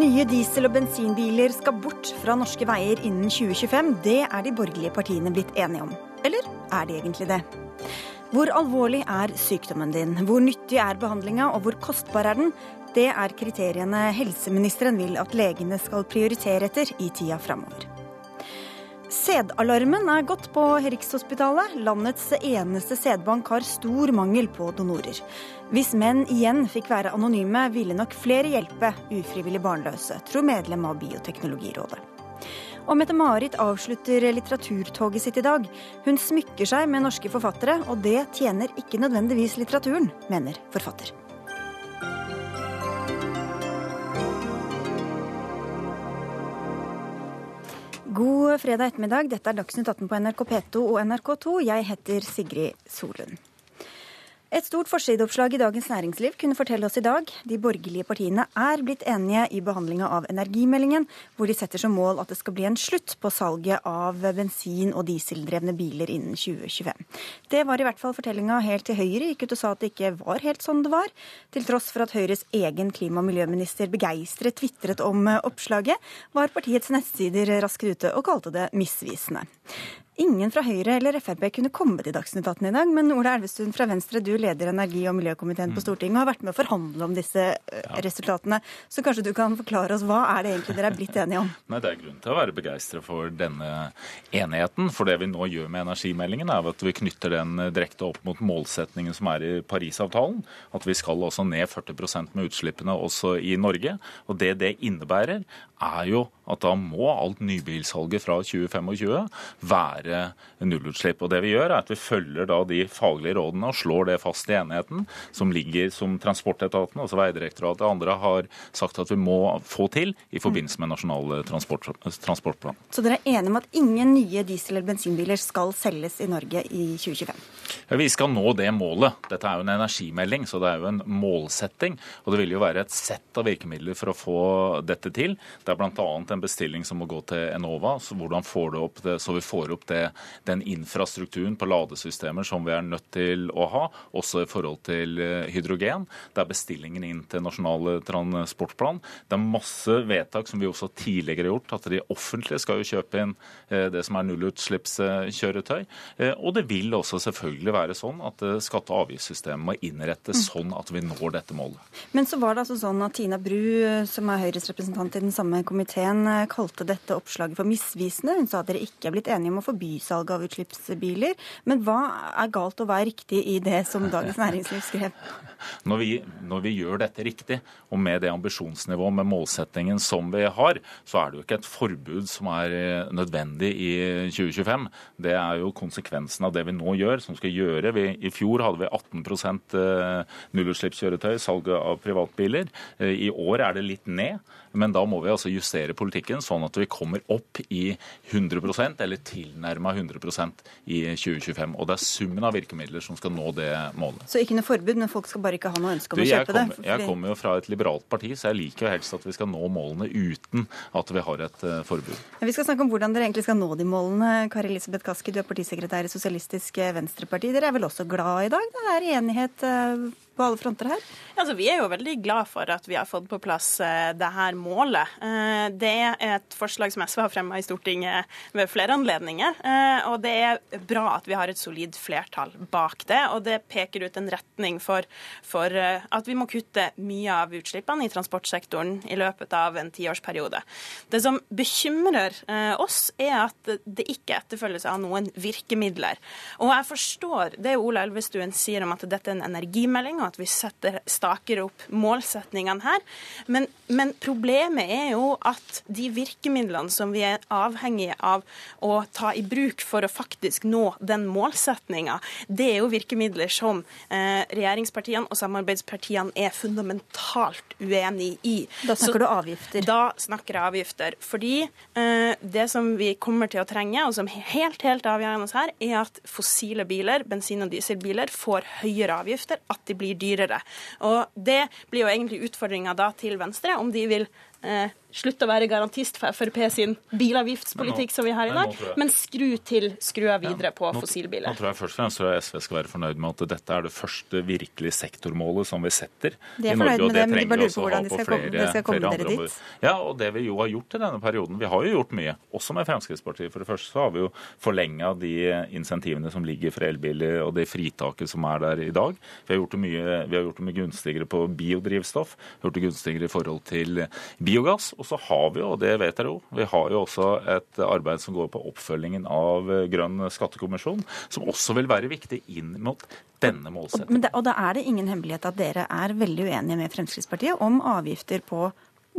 Nye diesel- og bensinbiler skal bort fra norske veier innen 2025. Det er de borgerlige partiene blitt enige om. Eller er de egentlig det? Hvor alvorlig er sykdommen din? Hvor nyttig er behandlinga, og hvor kostbar er den? Det er kriteriene helseministeren vil at legene skal prioritere etter i tida framover. Sædalarmen er gått på Rikshospitalet. Landets eneste sædbank har stor mangel på donorer. Hvis menn igjen fikk være anonyme, ville nok flere hjelpe ufrivillig barnløse, tror medlem av Bioteknologirådet. Og Mette-Marit avslutter litteraturtoget sitt i dag. Hun smykker seg med norske forfattere, og det tjener ikke nødvendigvis litteraturen, mener forfatter. God fredag ettermiddag. Dette er Dagsnytt 18 på NRK P2 og NRK2. Jeg heter Sigrid Solund. Et stort forsideoppslag i Dagens Næringsliv kunne fortelle oss i dag de borgerlige partiene er blitt enige i behandlinga av energimeldingen, hvor de setter som mål at det skal bli en slutt på salget av bensin- og dieseldrevne biler innen 2025. Det var i hvert fall fortellinga helt til Høyre gikk ut og sa at det ikke var helt sånn det var, til tross for at Høyres egen klima- og miljøminister begeistret tvitret om oppslaget, var partiets nettsider raskt ute og kalte det misvisende. Ingen fra Høyre eller Frp kunne komme til Dagsnytt 18 i dag, men Ola Elvestuen fra Venstre, du leder energi- og miljøkomiteen på Stortinget og har vært med å forhandle om disse eh, ja. resultatene. Så kanskje du kan forklare oss hva er det egentlig dere er blitt enige om? Nei, Det er grunn til å være begeistret for denne enigheten. For det vi nå gjør med energimeldingen, er at vi knytter den direkte opp mot målsetningen som er i Parisavtalen. At vi skal også ned 40% med utslippene også i Norge. Og det det innebærer, er jo at da må alt nybilsalget fra 2025 være nullutslipp. Og det vi gjør, er at vi følger da de faglige rådene og slår det fast i enigheten som ligger som transportetaten, altså Veidirektoratet og andre, har sagt at vi må få til i forbindelse med Nasjonal transport, transportplan. Så dere er enige om at ingen nye diesel- eller bensinbiler skal selges i Norge i 2025? Ja, Vi skal nå det målet. Dette er jo en energimelding, så det er jo en målsetting. Og det vil jo være et sett av virkemidler for å få dette til. Det er bl.a. en bestilling som må gå til Enova, så hvordan får det opp det, så vi får opp det, den infrastrukturen på ladesystemer som vi er nødt til å ha, også i forhold til eh, hydrogen. Det er bestillingen inn til Nasjonal transportplan. Det er masse vedtak som vi også tidligere har gjort, at de offentlige skal jo kjøpe inn eh, det som er nullutslippskjøretøy. Eh, og det vil også selvfølgelig være sånn at skatte- og avgiftssystemet må innrettes mm. sånn at vi når dette målet. Men så var det altså sånn at Tina Bru, som er Høyres representant i den samme komiteen, kalte dette oppslaget for misvisende. Hun sa at dere ikke er blitt enige om å forby salg av utslippsbiler. Men hva er galt og hva er riktig i det som Dagens Næringsliv skrev? Når vi, når vi gjør dette riktig, og med det ambisjonsnivået, med målsettingen som vi har, så er det jo ikke et forbud som er eh, nødvendig i 2025. Det er jo konsekvensen av det vi nå gjør, som skal gjøre. Vi, I fjor hadde vi 18 eh, nullutslippskjøretøy, salg av privatbiler. Eh, I år er det litt ned. Men da må vi altså justere politikken sånn at vi kommer opp i 100% eller tilnærma 100% i 2025. Og det er summen av virkemidler som skal nå det målet. Så ikke noe forbud, men folk skal bare ikke ha noe ønske om du, å kjøpe kom, det? Jeg kommer jo fra et liberalt parti, så jeg liker jo helst at vi skal nå målene uten at vi har et uh, forbud. vi skal snakke om hvordan dere egentlig skal nå de målene. Kari Elisabeth Kaski, du er partisekretær i Sosialistisk Venstreparti. Dere er vel også glad i dag? Det er enighet uh, på alle fronter her? Altså, vi er jo veldig glad for at vi har fått på plass uh, det her målet. Uh, det er et forslag som SV har fremma i Stortinget ved flere anledninger. Uh, og det er bra at vi har et solid flertall bak det. Og det peker ut en retning for, for at vi må kutte mye av utslippene i transportsektoren i løpet av en tiårsperiode. Det som bekymrer oss, er at det ikke etterfølges av noen virkemidler. Og jeg forstår det Ola Elvestuen sier om at dette er en energimelding, og at vi setter, staker opp målsetningene her. Men, men, problemet er jo at de virkemidlene som vi er avhengige av å ta i bruk for å faktisk nå den målsetninga, det er jo virkemidler som eh, regjeringspartiene og samarbeidspartiene er fundamentalt uenig i. Da snakker Så, du avgifter? Da snakker jeg avgifter. Fordi eh, det som vi kommer til å trenge, og som er helt, helt avgjørende her, er at fossile biler, bensin- og dieselbiler, får høyere avgifter. At de blir dyrere. Og Det blir jo egentlig utfordringa til Venstre, om de vil eh, slutte å være garantist for Frp sin bilavgiftspolitikk som vi har i dag, men skru til skrua videre på fossilbiler. Nå tror jeg først og fremst at SV skal være fornøyd med at dette er det første virkelig sektormålet som vi setter i Norge. og det trenger vi også å ha på flere, flere andre områder. Ja, og det vi jo har gjort i denne perioden, vi har jo gjort mye, også med Fremskrittspartiet. For det første så har vi jo forlenga de insentivene som ligger for elbiler og det fritaket som er der i dag. Vi har gjort det mye, vi har gjort det mye gunstigere på biodrivstoff, gjort det gunstigere i forhold til biogass. Og så har vi jo, og det vet dere jo, vi har jo også et arbeid som går på oppfølgingen av Grønn skattekommisjon, som også vil være viktig inn mot denne målsettingen. Og, og da er det ingen hemmelighet at dere er veldig uenige med Fremskrittspartiet om avgifter på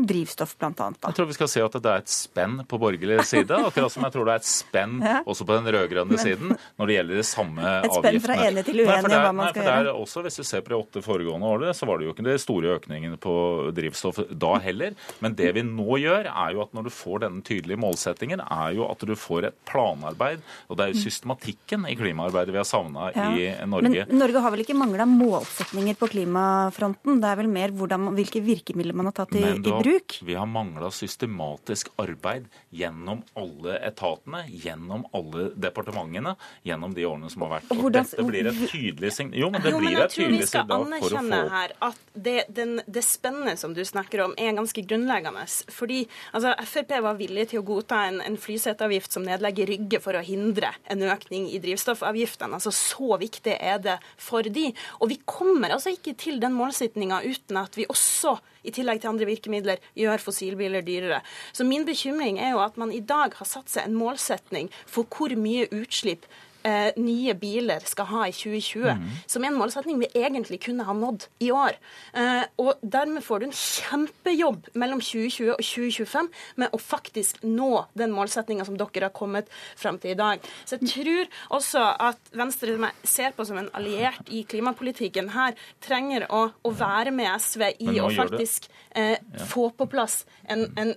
drivstoff, bl.a. Jeg tror vi skal si at det er et spenn på borgerlig side, akkurat som jeg tror det er et spenn ja. også på den rød-grønne siden når det gjelder de samme avgiftene. Et spenn fra enig til uenig om hva man skal nei, gjøre. Også, hvis du ser på de åtte foregående årene, så var det jo ikke de store økningene på drivstoff da heller. Men det vi nå gjør, er jo at når du får denne tydelige målsettingen, er jo at du får et planarbeid. Og det er jo systematikken i klimaarbeidet vi har savna ja. i Norge. Men Norge har vel ikke mangla målsetninger på klimafronten? Det er vel mer hvordan, hvilke virkemidler man har tatt i, i bruk? Bruk. Vi har mangla systematisk arbeid gjennom alle etatene, gjennom alle departementene, gjennom de årene som har vært. Og dette blir et tydelig signal Jo, men det jo, men et tydelig signal for å få her at det, den, det spennet som du snakker om, er ganske grunnleggende. Fordi altså, Frp var villig til å godta en, en flyseteavgift som nedlegger Rygge for å hindre en økning i drivstoffavgiftene. Altså, så viktig er det for de. Og vi kommer altså ikke til den målsettinga uten at vi også i tillegg til andre virkemidler, gjør fossilbiler dyrere. Så min bekymring er jo at man i dag har satt seg en målsetning for hvor mye utslipp eh, nye biler skal ha i 2020, mm. som er en målsetning vi egentlig kunne ha nådd i år. Eh, og dermed får du en kjempejobb mellom 2020 og 2025 med å faktisk nå den målsetninga som dere har kommet frem til i dag. Så jeg tror også at Venstre, som jeg ser på som en alliert i klimapolitikken, her trenger å, å være med SV i å faktisk eh, ja. få på plass en, en,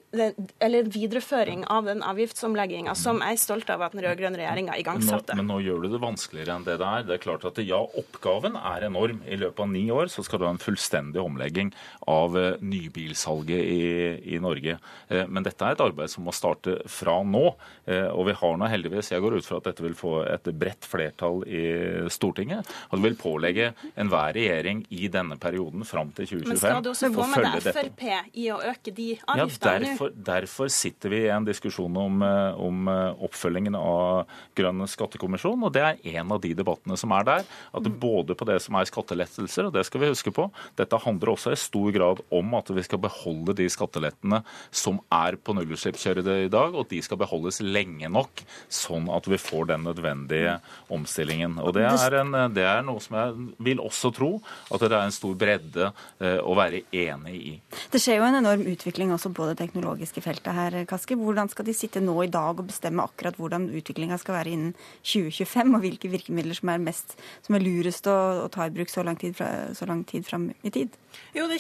eller videreføring av den avgiftsomlegginga som jeg er stolt av at den rød-grønne regjeringa igangsatte. Men nå, men nå gjør du det vanskeligere enn det det er. Det er klart at ja, oppgaven er enorm. I løpet av ni år så skal du ha en fullstendig omlegging av uh, nybilsalget i, i Norge. Uh, men dette er et arbeid som må starte fra nå. Uh, og vi har nå heldigvis Jeg går ut fra at dette vil få et bredt flertall i Stortinget. Og det vil pålegge enhver regjering i denne perioden fram til 2025 Men skal du også gå med deg Frp i å øke de avgiftene ja, derfor, derfor, sitter vi i en diskusjon om, om oppfølgingen av Grønn skattekommisjon pensjon, og det er en av de debattene som er der. At både på det som er skattelettelser, og det skal vi huske på, dette handler også i stor grad om at vi skal beholde de skattelettene som er på nullutslippskjørere i dag, og de skal beholdes lenge nok, sånn at vi får den nødvendige omstillingen. Og det er, en, det er noe som jeg vil også tro at det er en stor bredde eh, å være enig i. Det skjer jo en enorm utvikling også på det teknologiske feltet her, Kaski. Hvordan skal de sitte nå i dag og bestemme akkurat hvordan utviklinga skal være innen 2020? 2025, og hvilke virkemidler som er, mest, som er lurest å, å, ta i bruk så lang, tid fra, så lang tid fram i tid? Jo, det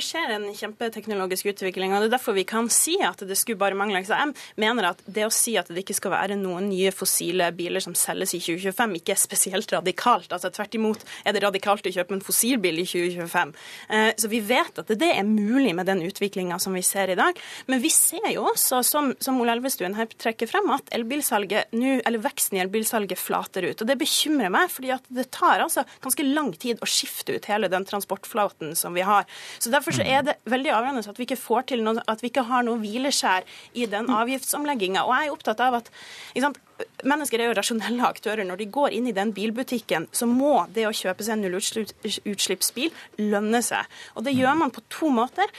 skjer en kjempeteknologisk utvikling, og det er derfor vi kan si at det skulle bare mangle. Så jeg mener at det å si at det ikke skal være noen nye fossile biler som selges i 2025, ikke er spesielt radikalt. Altså Tvert imot er det radikalt å kjøpe en fossilbil i 2025. Eh, så vi vet at det er mulig med den utviklinga som vi ser i dag. Men vi ser jo også, som, som Ole Elvestuen her trekker frem, at elbilsalget nå, eller veksten i elbilsalget flater ut. Og Det bekymrer meg, fordi at det tar altså ganske lang tid å skifte ut hele den transportflaten som vi har. Så Derfor så er det veldig avgjørende at vi ikke får til noe, at vi ikke har noe hvileskjær i den avgiftsomlegginga. Og jeg er opptatt av at sant, Mennesker er jo rasjonelle aktører. Når de går inn i den bilbutikken, så må det å kjøpe seg en nullutslippsbil lønne seg. Og det gjør man på to måter.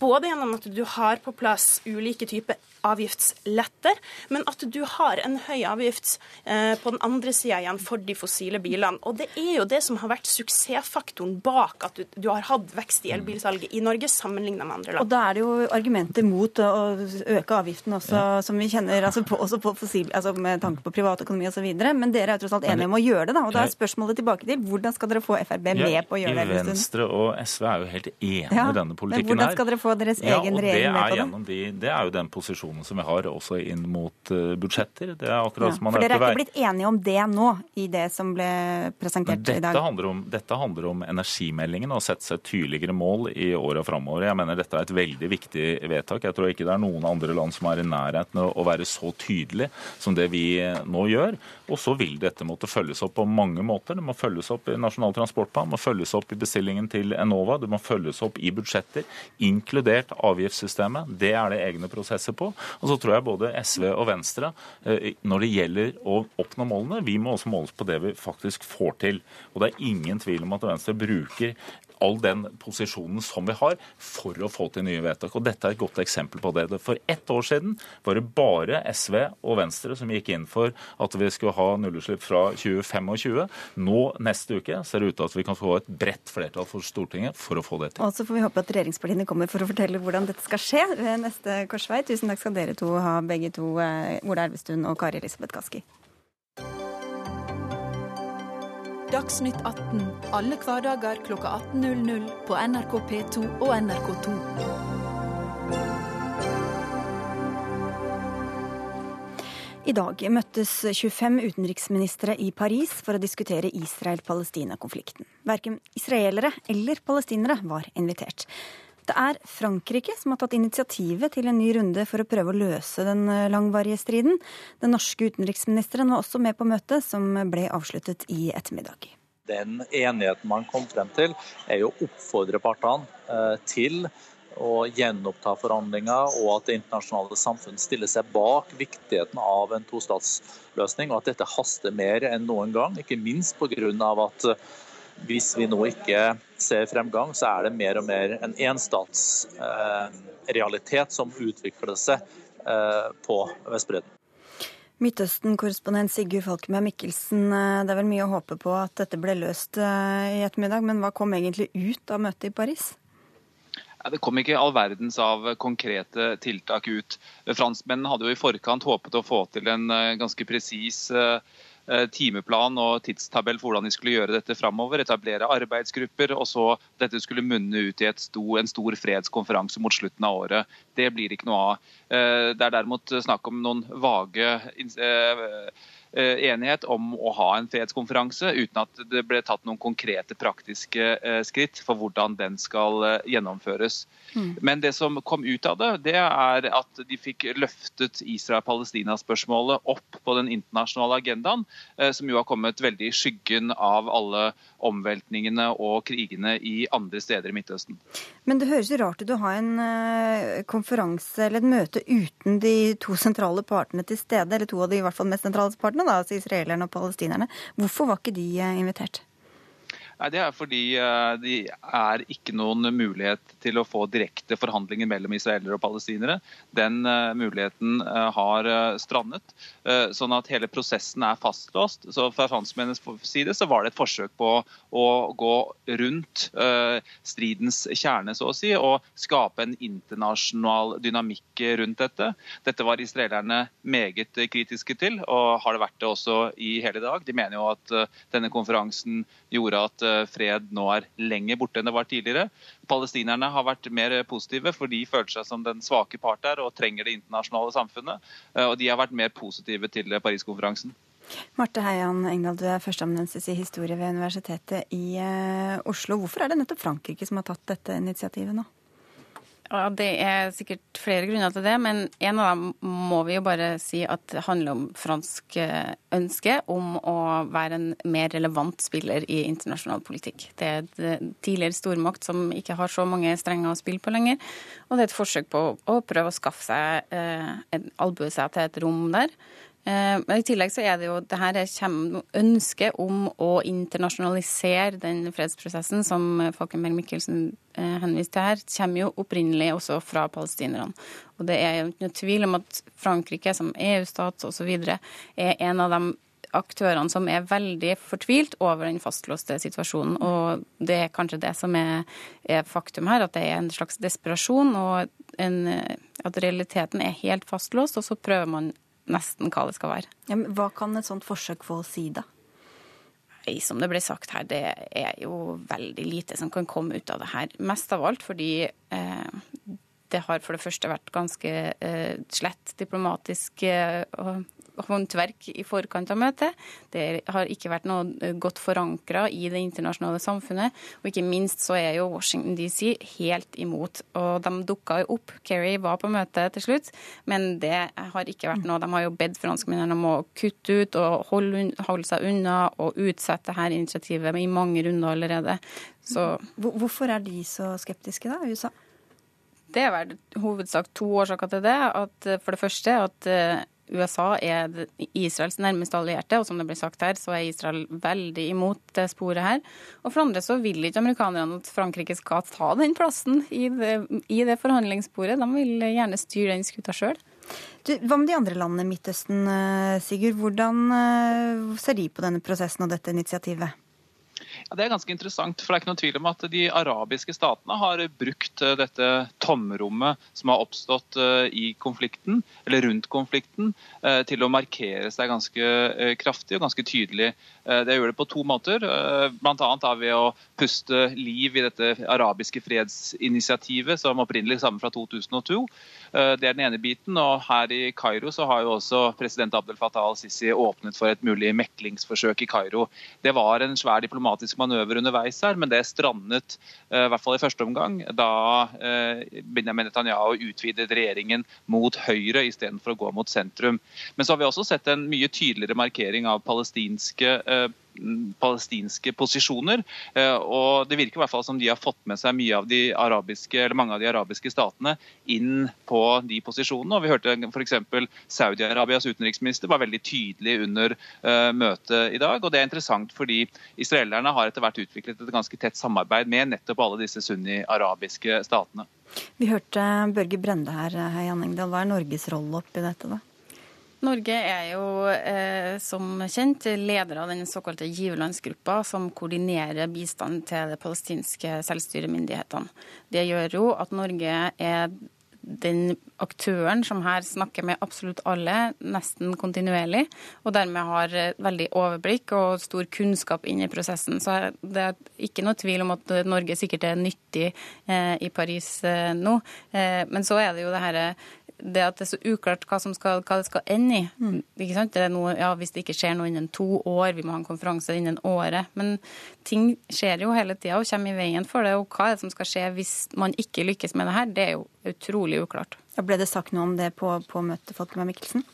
Både gjennom at du har på plass ulike typer avgiftsletter, men at du har en høy avgift eh, på den andre sida igjen for de fossile bilene. Og det er jo det som har vært suksessfaktoren bak at du, du har hatt vekst i elbilsalget i Norge sammenlignet med andre land. Og da er det jo argumenter mot å øke avgiften også, ja. som vi kjenner, altså på, også på fossil, altså med tanke på privatøkonomi osv. Men dere er tross alt enige om å gjøre det. da, og Da er spørsmålet tilbake til hvordan skal dere få Frp med på å gjøre det? Venstre og SV er jo helt enige ja, i denne politikken her. Men hvordan skal dere få deres egen regjering med på det? De, det er jo den posisjonen som vi har også inn mot uh, budsjetter. Det er akkurat som man for dere er ikke blitt enige om det nå, i det som ble presentert dette i dag? Handler om, dette handler om energimeldingen og å sette seg tydeligere mål i åra framover. Jeg mener dette er et veldig viktig vedtak. Jeg tror ikke det er noen andre land som er i nærheten av å være så tydelig som det vi nå gjør. Og så vil dette måtte følges opp på mange måter. Det må følges opp i Nasjonal transportplan, det må følges opp i bestillingen til Enova, det må følges opp i budsjetter, inkludert avgiftssystemet. Det er det egne prosesser på. Og så tror jeg både SV og Venstre, eh, når det gjelder å oppnå målene, vi må også måles på det vi faktisk får til. Og det er ingen tvil om at Venstre bruker all den posisjonen som vi har for å få til nye vedtak. Og Dette er et godt eksempel på det. For ett år siden var det bare SV og Venstre som gikk inn for at vi skulle ha nullutslipp fra 2025. Nå neste uke ser det ut til at vi kan få et bredt flertall for Stortinget for å få det til. Og så får vi håpe at regjeringspartiene kommer for å fortelle hvordan dette skal skje ved neste korsvei. Tusen takk skal dere to ha, begge to, eh, Ola Elvestuen og Kari Elisabeth Kaski. Dagsnytt 18 alle hverdager kl 18.00 på NRK P2 og NRK2. I dag møttes 25 utenriksministre i Paris for å diskutere Israel-Palestina-konflikten. Verken israelere eller palestinere var invitert. Det er Frankrike som har tatt initiativet til en ny runde for å prøve å løse den eh, langvarige striden. Den norske utenriksministeren var også med på møtet, som ble avsluttet i ettermiddag. Den enigheten man kom frem til, er å oppfordre partene eh, til å gjenoppta forhandlinger, og at det internasjonale samfunn stiller seg bak viktigheten av en tostatsløsning, og at dette haster mer enn noen gang. Ikke minst pga. at hvis vi nå ikke ser fremgang, så er det mer og mer en enstatsrealitet som utvikler seg eh, på Vestbredden. Midtøsten-korrespondent Sigurd Falkenberg Mikkelsen, eh, det er vel mye å håpe på at dette ble løst eh, i ettermiddag, men hva kom egentlig ut av møtet i Paris? Det kom ikke all verdens av konkrete tiltak ut. Franskmennene hadde jo i forkant håpet å få til en ganske presis Eh, timeplan og tidstabell for hvordan de skulle gjøre dette framover. Etablere arbeidsgrupper, og så dette skulle munne ut i stor, en stor fredskonferanse mot slutten av året. Det blir ikke noe av. Eh, det er derimot snakk om noen vage eh, enighet om å ha en fredskonferanse, uten at det ble tatt noen konkrete praktiske skritt for hvordan den skal gjennomføres. Mm. Men det som kom ut av det, det er at de fikk løftet Israel-Palestina-spørsmålet opp på den internasjonale agendaen, eh, som jo har kommet veldig i skyggen av alle omveltningene og krigene i andre steder i Midtøsten. Men det høres jo rart ut å ha en eh, konferanse eller et møte uten de to sentrale partene til stede, eller to av de i hvert fall mest sentrale partene, da, altså israelerne og palestinerne. Hvorfor var ikke de eh, invitert? Nei, Det er fordi eh, det er ikke noen mulighet til å få direkte forhandlinger mellom israelere og palestinere. Den uh, muligheten uh, har strandet, sånn at hele prosessen er fastlåst. Så Fra franskmennenes side så var det et forsøk på å gå rundt stridens kjerne, så å si, og skape en internasjonal dynamikk rundt dette. Dette var israelerne meget kritiske til, og har det vært det også i hele dag. De mener jo at denne konferansen gjorde at Eh, fred nå er lenger borte enn det var tidligere. Palestinerne har vært mer positive, for de føler seg som den svake part der og trenger det internasjonale samfunnet. Eh, og de har vært mer positive til Paris-konferansen. Marte Heian Engdahl, du er førsteamanuensis i historie ved Universitetet i eh, Oslo. Hvorfor er det nettopp Frankrike som har tatt dette initiativet nå? Ja, Det er sikkert flere grunner til det, men en av dem må vi jo bare si at det handler om fransk eh, ønske om å være en mer relevant spiller i internasjonal politikk. Det er et eh, tidligere stormakt som ikke har så mange strenger å spille på lenger, og det er et forsøk på å prøve å skaffe seg eh, en albue seg til et rom der. Eh, men i tillegg så er det jo det her ønsket om å internasjonalisere den fredsprosessen som Falkenberg Mikkelsen eh, henviste til her, kommer jo opprinnelig også fra palestinerne. Og det er jo ikke noe tvil om at Frankrike som EU-stat osv. er en av de aktørene som er veldig fortvilt over den fastlåste situasjonen. Og det er kanskje det som er, er faktum her, at det er en slags desperasjon, og en, at realiteten er helt fastlåst. Og så prøver man nesten hva det skal være. Ja, men hva kan et sånt forsøk få å si, da? Som det ble sagt her, det er jo veldig lite som kan komme ut av det her. Mest av alt fordi eh, det har for det første vært ganske eh, slett diplomatisk eh, håndverk i forkant av møtet. Det har ikke vært noe eh, godt forankra i det internasjonale samfunnet. Og ikke minst så er jo Washington DC helt imot. Og de dukka jo opp. Kerry var på møtet til slutt, men det har ikke vært noe. De har jo bedt franskmennene om å kutte ut og holde, holde seg unna og utsette dette initiativet i mange runder allerede. Så Hvorfor er de så skeptiske, da, USA? Det er vel hovedsak to årsaker til det. At for det første at eh, USA er Israels nærmeste allierte, og som det ble sagt her, så er Israel veldig imot det sporet her. Og for andre så vil ikke amerikanerne at Frankrike skal ta den plassen i det, i det forhandlingssporet. De vil gjerne styre den skuta sjøl. Hva med de andre landene i Midtøsten, eh, Sigurd? Hvordan eh, ser de på denne prosessen og dette initiativet? Ja, Det er ganske interessant. for det er ikke noe tvil om at De arabiske statene har brukt eh, dette tomrommet som har oppstått eh, i konflikten, eller rundt konflikten, eh, til å markere seg ganske kraftig og ganske tydelig. Det gjør det på to måter. Bl.a. ved å puste liv i dette arabiske fredsinitiativet som opprinnelig stammer fra 2002. Det er den ene biten. og Her i Kairo har jo også president Abdel Fattah al-Sisi åpnet for et mulig meklingsforsøk i Kairo. Det var en svær diplomatisk manøver underveis her, men det strandet eh, i hvert fall i første omgang da eh, Benjamin Netanyahu utvidet regjeringen mot høyre istedenfor å gå mot sentrum. Men så har vi også sett en mye tydeligere markering av palestinske eh, palestinske posisjoner. Eh, og Det virker i hvert fall som de har fått med seg av arabiske, mange av de arabiske statene inn på de posisjonene. Og Vi hørte f.eks. Saudi-Arabias utenriksminister var veldig tydelig under uh, møtet i dag. og Det er interessant fordi israelerne har etter hvert utviklet et ganske tett samarbeid med nettopp alle disse sunni-arabiske statene. Vi hørte Børge Brende her, Engdahl. Hva er Norges rolle oppi dette? da? Norge er jo eh, som kjent leder av den såkalte giverlandsgruppa som koordinerer bistand til de palestinske selvstyremyndighetene. Det gjør jo at Norge er den aktøren som her snakker med absolutt alle, nesten kontinuerlig, og dermed har veldig overblikk og stor kunnskap inn i prosessen. Så det er ikke noe tvil om at Norge sikkert er nyttig eh, i Paris eh, nå. Eh, men så er det jo det herre det at det er så uklart hva, skal, hva det skal ende i. Mm. Ikke sant? Det er noe, ja, Hvis det ikke skjer noe innen to år, vi må ha en konferanse innen året. Men ting skjer jo hele tida og kommer i veien for det. Og hva er det som skal skje hvis man ikke lykkes med det her, det er jo utrolig uklart. Ja, ble det sagt noe om det på, på møtet, Falkemar Mikkelsen?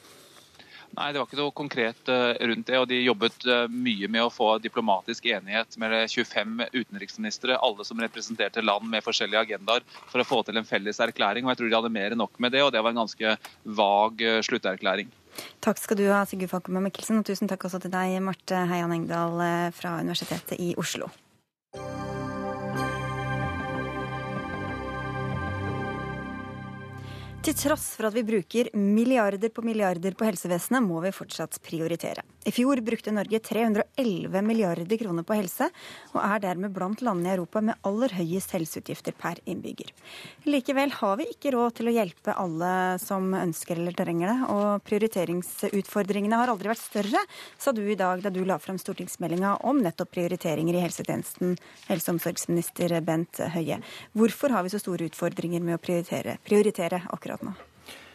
Nei, det var ikke noe konkret eh, rundt det. og De jobbet eh, mye med å få diplomatisk enighet med 25 utenriksministre, alle som representerte land med forskjellige agendaer, for å få til en felles erklæring. og Jeg tror de hadde mer enn nok med det, og det var en ganske vag eh, slutterklæring. Takk skal du ha, Sigurd Falkenberg Mikkelsen, og tusen takk også til deg, Marte Heian Engdahl fra Universitetet i Oslo. Til tross for at vi bruker milliarder på milliarder på helsevesenet, må vi fortsatt prioritere. I fjor brukte Norge 311 milliarder kroner på helse, og er dermed blant landene i Europa med aller høyest helseutgifter per innbygger. Likevel har vi ikke råd til å hjelpe alle som ønsker eller trenger det, og prioriteringsutfordringene har aldri vært større, sa du i dag da du la fram stortingsmeldinga om nettopp prioriteringer i helsetjenesten, helse- og omsorgsminister Bent Høie. Hvorfor har vi så store utfordringer med å prioritere, prioritere akkurat nå?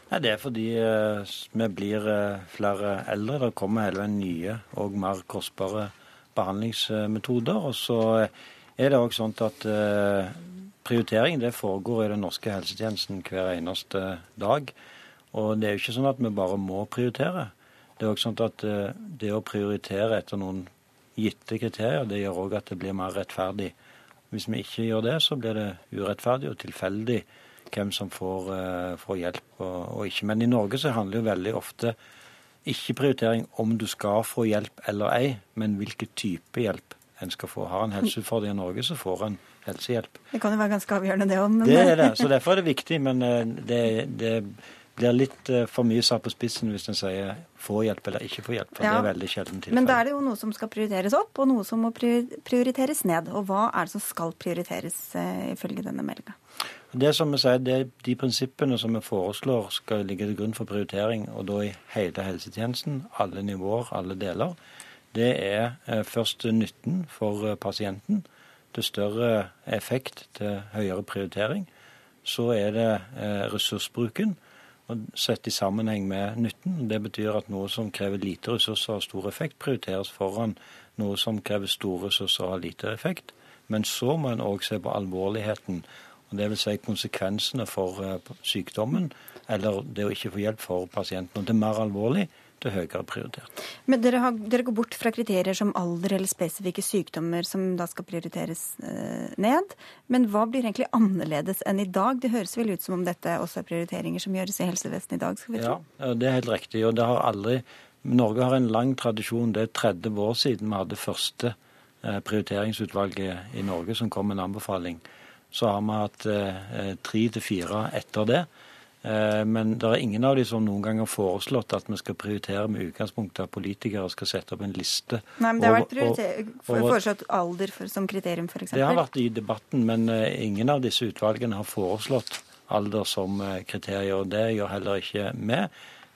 Nei, Det er fordi uh, vi blir uh, flere eldre. Det kommer hele veien nye og mer kostbare behandlingsmetoder. Og så er det òg sånn at prioritering det foregår i den norske helsetjenesten hver eneste dag. Og det er jo ikke sånn at vi bare må prioritere. Det er òg sånn at det å prioritere etter noen gitte kriterier, det gjør òg at det blir mer rettferdig. Hvis vi ikke gjør det, så blir det urettferdig og tilfeldig hvem som får, eh, får hjelp og, og, ikke. Men i Norge så handler jo veldig ofte ikke prioritering om du skal få hjelp eller ei, men hvilken type hjelp en skal få. Har en helseutfordring i Norge, så får en helsehjelp. Det kan jo være ganske avgjørende, det òg. Det er det. Så derfor er det viktig. Men eh, det, det, blir litt eh, for mye satt på spissen hvis en sier få hjelp eller ikke få hjelp. for Ja. Det er veldig sjelden tilfelle. Men da er det jo noe som skal prioriteres opp, og noe som må prioriteres ned. Og hva er det som skal prioriteres eh, ifølge denne meldinga? Det som vi sier, det er De prinsippene som vi foreslår skal ligge til grunn for prioritering, og da i hele helsetjenesten, alle nivåer, alle deler, det er eh, først nytten for eh, pasienten, til større effekt, til høyere prioritering. Så er det ressursbruken, sett i sammenheng med nytten. Det betyr at noe som krever lite ressurser og stor effekt, prioriteres foran noe som krever store ressurser og har lite effekt. Men så må en òg se på alvorligheten, og vil si konsekvensene for eh, sykdommen, eller det å ikke få hjelp for pasienten. Og det er mer alvorlig, det er høyere prioritert. Men dere, har, dere går bort fra kriterier som alder eller spesifikke sykdommer som da skal prioriteres eh, ned. Men hva blir egentlig annerledes enn i dag? Det høres vel ut som om dette også er prioriteringer som gjøres i helsevesenet i dag? skal vi tro? Ja, det er helt riktig. og det har aldri... Norge har en lang tradisjon. Det er 30 år siden vi hadde første eh, prioriteringsutvalget i Norge som kom med en anbefaling. Så har vi hatt eh, tre til fire etter det. Eh, Men det er ingen av de som noen gang har foreslått at vi skal prioritere med utgangspunkt at politikere skal sette opp en liste. Nei, men Det har over- vært over- foreslått alder for, som kriterium, f.eks. Det har vært i debatten, men eh, ingen av disse utvalgene har foreslått alder som kriterier. kriterium, og det gjør heller ikke vi.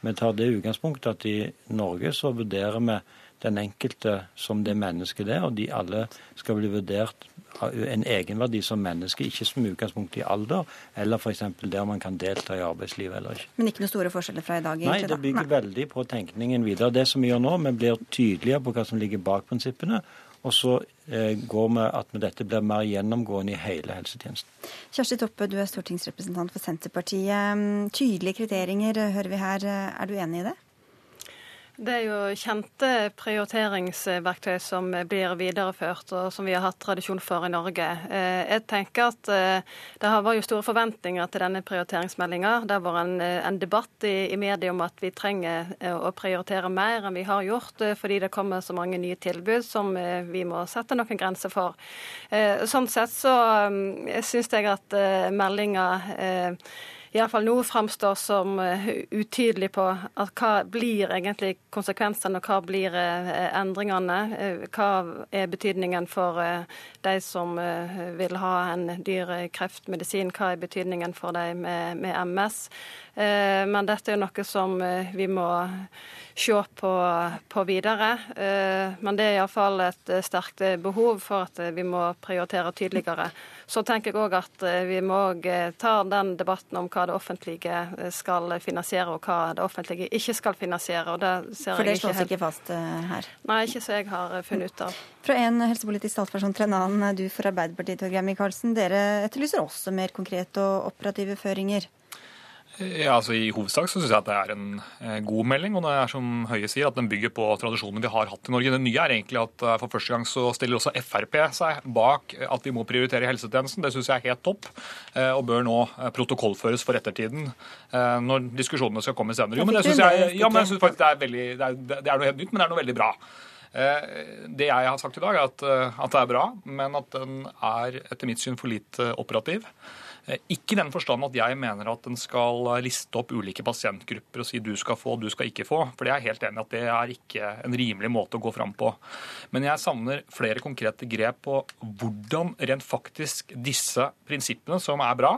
Vi tar det utgangspunktet at i Norge så vurderer vi den enkelte som det mennesket det er, og de alle skal bli vurdert av en egenverdi som menneske, ikke som utgangspunkt i alder, eller f.eks. der man kan delta i arbeidslivet eller ikke. Men ikke noen store forskjeller fra i dag? Nei, det bygger Nei. veldig på tenkningen videre. Det som vi gjør nå, vi blir tydeligere på hva som ligger bak prinsippene, og så eh, går vi at med dette blir mer gjennomgående i hele helsetjenesten. Kjersti Toppe, du er stortingsrepresentant for Senterpartiet. Tydelige kriterier hører vi her. Er du enig i det? Det er jo kjente prioriteringsverktøy som blir videreført, og som vi har hatt tradisjon for i Norge. Eh, Jeg tenker at eh, Det var jo store forventninger til denne prioriteringsmeldinga. Det har vært en, eh, en debatt i, i media om at vi trenger å prioritere mer enn vi har gjort, fordi det kommer så mange nye tilbud som vi må sette noen grenser for. Sånn sett så eh, syns jeg at meldinga iallfall nå framstår som eh, utydelig på hva blir egentlig konsekvensene, og hva blir eh, endringene. Eh, Hva er betydningen for de som vil ha en dyr kreftmedisin? Hva er betydningen for de med, med MS? Men dette er noe som vi må se på, på videre. Men det er iallfall et sterkt eh, behov for at vi må prioritere tydeligere. Så tenker jeg òg at eh, vi må eh, ta den debatten om hva det offentlige eh, skal finansiere, og hva det offentlige ikke skal finansiere. Og det ser For det ikke slås helt ikke fast her. Nei, ikke så jeg har funnet ut av. Fra en helsepolitisk talsperson til en annen, du for Arbeiderpartiet, Torgeir Micaelsen. Dere etterlyser også mer konkrete og operative føringer. Ja, altså I hovedsak så syns jeg at det er en eh, god melding. og det er som Høie sier, at Den bygger på tradisjoner vi har hatt i Norge. Det nye er egentlig at eh, for første gang så stiller også Frp seg bak at vi må prioritere helsetjenesten. Det syns jeg er helt topp, eh, og bør nå eh, protokollføres for ettertiden eh, når diskusjonene skal komme senere. Jo, men det syns jeg, ja, men jeg synes faktisk det er, veldig, det, er, det er noe helt nytt, men det er noe veldig bra. Eh, Det jeg har sagt i dag, er at, eh, at det er bra, men at den er etter mitt syn for lite operativ. Eh, Ikke i den forstand at jeg mener at den skal liste opp ulike pasientgrupper og si du skal få, du skal ikke få. For jeg er helt enig at det er ikke en rimelig måte å gå fram på. Men jeg savner flere konkrete grep på hvordan rent faktisk disse prinsippene, som er bra,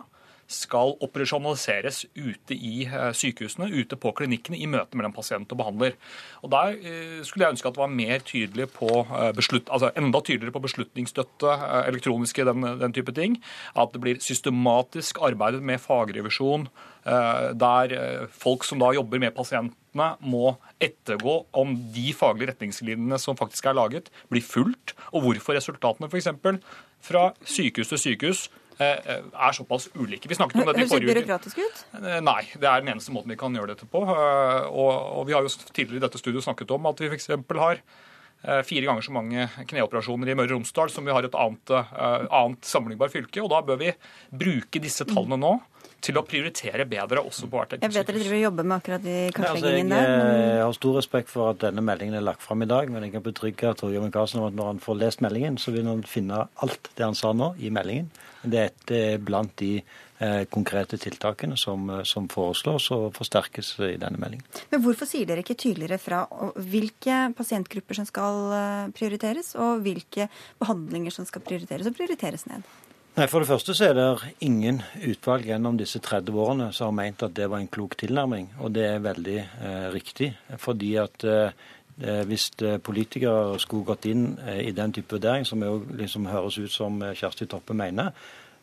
skal operasjonaliseres ute i eh, sykehusene, ute på klinikkene, i møte mellom pasient og behandler. Og Der eh, skulle jeg ønske at det var mer tydelig på eh, beslutt, altså enda tydeligere på beslutningsstøtte, elektroniske, den, den type ting. At det blir systematisk arbeidet med fagrevisjon, der folk som da jobber med pasientene, må ettergå om de faglige retningslinjene som faktisk er laget, blir fulgt, og hvorfor resultatene f.eks. fra sykehus til sykehus eh, er såpass ulike. Vi snakket om dette i Høres forrige uke. byråkratisk ut? Eh, Nei, det er den eneste måten vi kan gjøre dette på. Eh, Og, vi har jo tidligere i dette studioet snakket om at vi f.eks. har eh, fire ganger så mange kneoperasjoner i Møre og Romsdal som vi har et annet, eh, annet sammenlignbart fylke. Og da bør vi bruke disse tallene nå til å prioritere bedre også på hvert Jeg vet dere driver og jobber med akkurat de Altså, kartleggingen jeg, der. eh, men- har stor respekt for at denne meldingen er lagt fram i dag, men jeg kan betrygge Torgeir Micaelsen om at når han får lest meldingen, så vil han finne alt det han sa nå, i meldingen. Dette er blant de eh, konkrete tiltakene som, eh, som foreslås og forsterkes i denne meldingen. Men hvorfor sier dere ikke tydeligere fra hvilke pasientgrupper som skal eh, prioriteres, og hvilke behandlinger som skal prioriteres og prioriteres ned? Nei, For det første så er det ingen utvalg gjennom disse 30 årene som har ment at det var en klok tilnærming, og det er veldig eh, riktig. Fordi at eh, hvis eh, politikere skulle gått inn eh, i den type vurdering, som jo liksom høres ut som eh, Kjersti Toppe mener,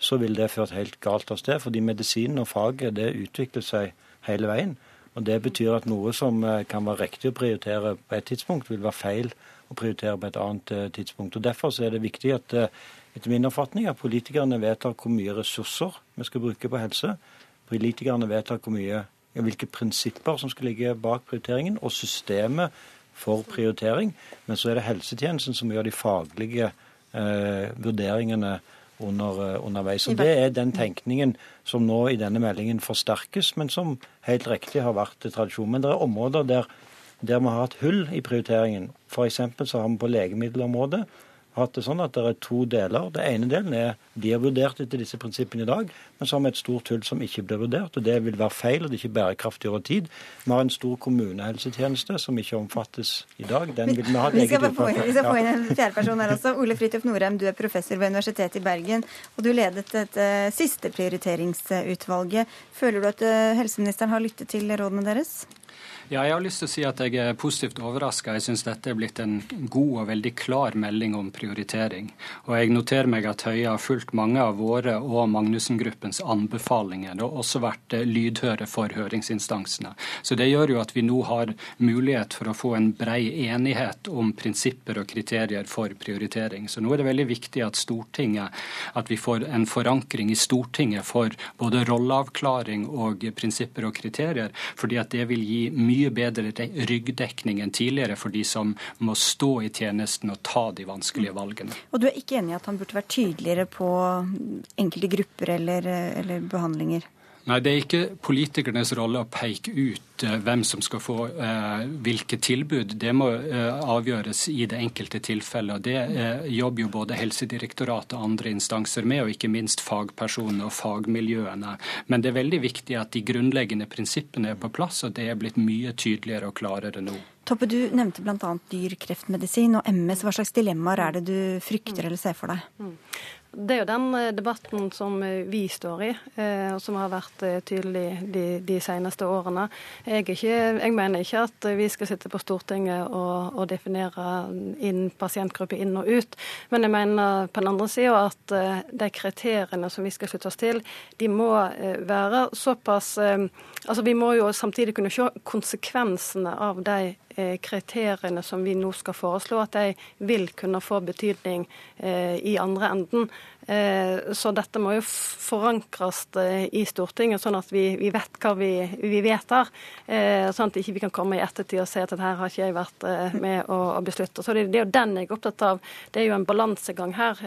så ville det ført helt galt av sted. Fordi medisinen og faget det utvikler seg hele veien. Og Det betyr at noe som eh, kan være riktig å prioritere på et tidspunkt, vil være feil å prioritere på et annet eh, tidspunkt. Og Derfor så er det viktig at eh, etter min oppfatning at politikerne vedtar hvor mye ressurser vi skal bruke på helse. Politikerne vedtar hvor mye, hvilke prinsipper som skal ligge bak prioriteringen, og systemet for prioritering. Men så er det helsetjenesten som gjør de faglige eh, vurderingene under, eh, underveis. Og Det er den tenkningen som nå i denne meldingen forsterkes, men som helt riktig har vært tradisjon. Men det er områder der, der vi har hatt hull i prioriteringen. F.eks. så har vi på legemiddelområdet hatt det sånn at det er to deler. Det ene delen er de er vurdert etter disse prinsippene i dag, men så har vi et stort hull som ikke blir vurdert. og Det vil være feil, og det er ikke bærekraftig over tid. Vi har en stor kommunehelsetjeneste som ikke omfattes i dag. Den vil vi ha et Vi skal eget få inn, vi skal få inn en fjerde person her også. Ole Fridtjof Norheim, du er professor ved Universitetet i Bergen, og du ledet dette siste prioriteringsutvalget. Føler du at eh, helseministeren har lyttet til rådene deres? Ja, jeg har lyst til å si at jeg er positivt overraska. Jeg syns dette er blitt en god og veldig klar melding om prioritering. Og jeg noterer meg at Høie har fulgt mange av våre og Magnussen-gruppens anbefalinger, Det har også vært eh, lydhøre for høringsinstansene. Så det gjør jo at vi nå har mulighet for å få en brei enighet om prinsipper og kriterier for prioritering. Så nå er det veldig viktig at Stortinget, at vi får en forankring i Stortinget for både rolleavklaring og prinsipper og kriterier, fordi at det vil gi mye bedre ryggdekning enn tidligere for de som må stå i tjenesten og ta de vanskelige valgene. Og du er ikke enig i at han burde vært tydeligere på enkelte grupper eller, eller behandlinger? Nei, Det er ikke politikernes rolle å peke ut eh, hvem som skal få eh, hvilke tilbud. Det må eh, avgjøres i det enkelte tilfellet. og Det eh, jobber jo både Helsedirektoratet og andre instanser med, og ikke minst fagpersonene og fagmiljøene. Men det er veldig viktig at de grunnleggende prinsippene er på plass, og det er blitt mye tydeligere og klarere nå. Toppe, du nevnte bl.a. dyr kreftmedisin og MS. Hva slags dilemmaer er det du frykter eller ser for deg? Det er jo den eh, debatten som eh, vi står i, eh, og som har vært tydelig de, de seneste årene. Jeg, ikke, jeg mener ikke at vi skal sitte på Stortinget og, og definere inn pasientgrupper inn og ut, men jeg mener på den andre sida at de kriteriene som vi skal slutte oss til, de må være såpass Altså Vi må jo samtidig kunne se konsekvensene av de kriteriene som vi nå skal foreslå, at de vil kunne få betydning eh, i andre enden. Eh, Så dette må jo forankres eh, i Stortinget, sånn at vi, vi vet hva vi, vi vedtar. Eh, Sånn at ikke vi kan komme i ettertid og si at dette her har ikke jeg vært eh, med å, å beslutte. Så det, det er jo den jeg er opptatt av. Det er jo en balansegang her.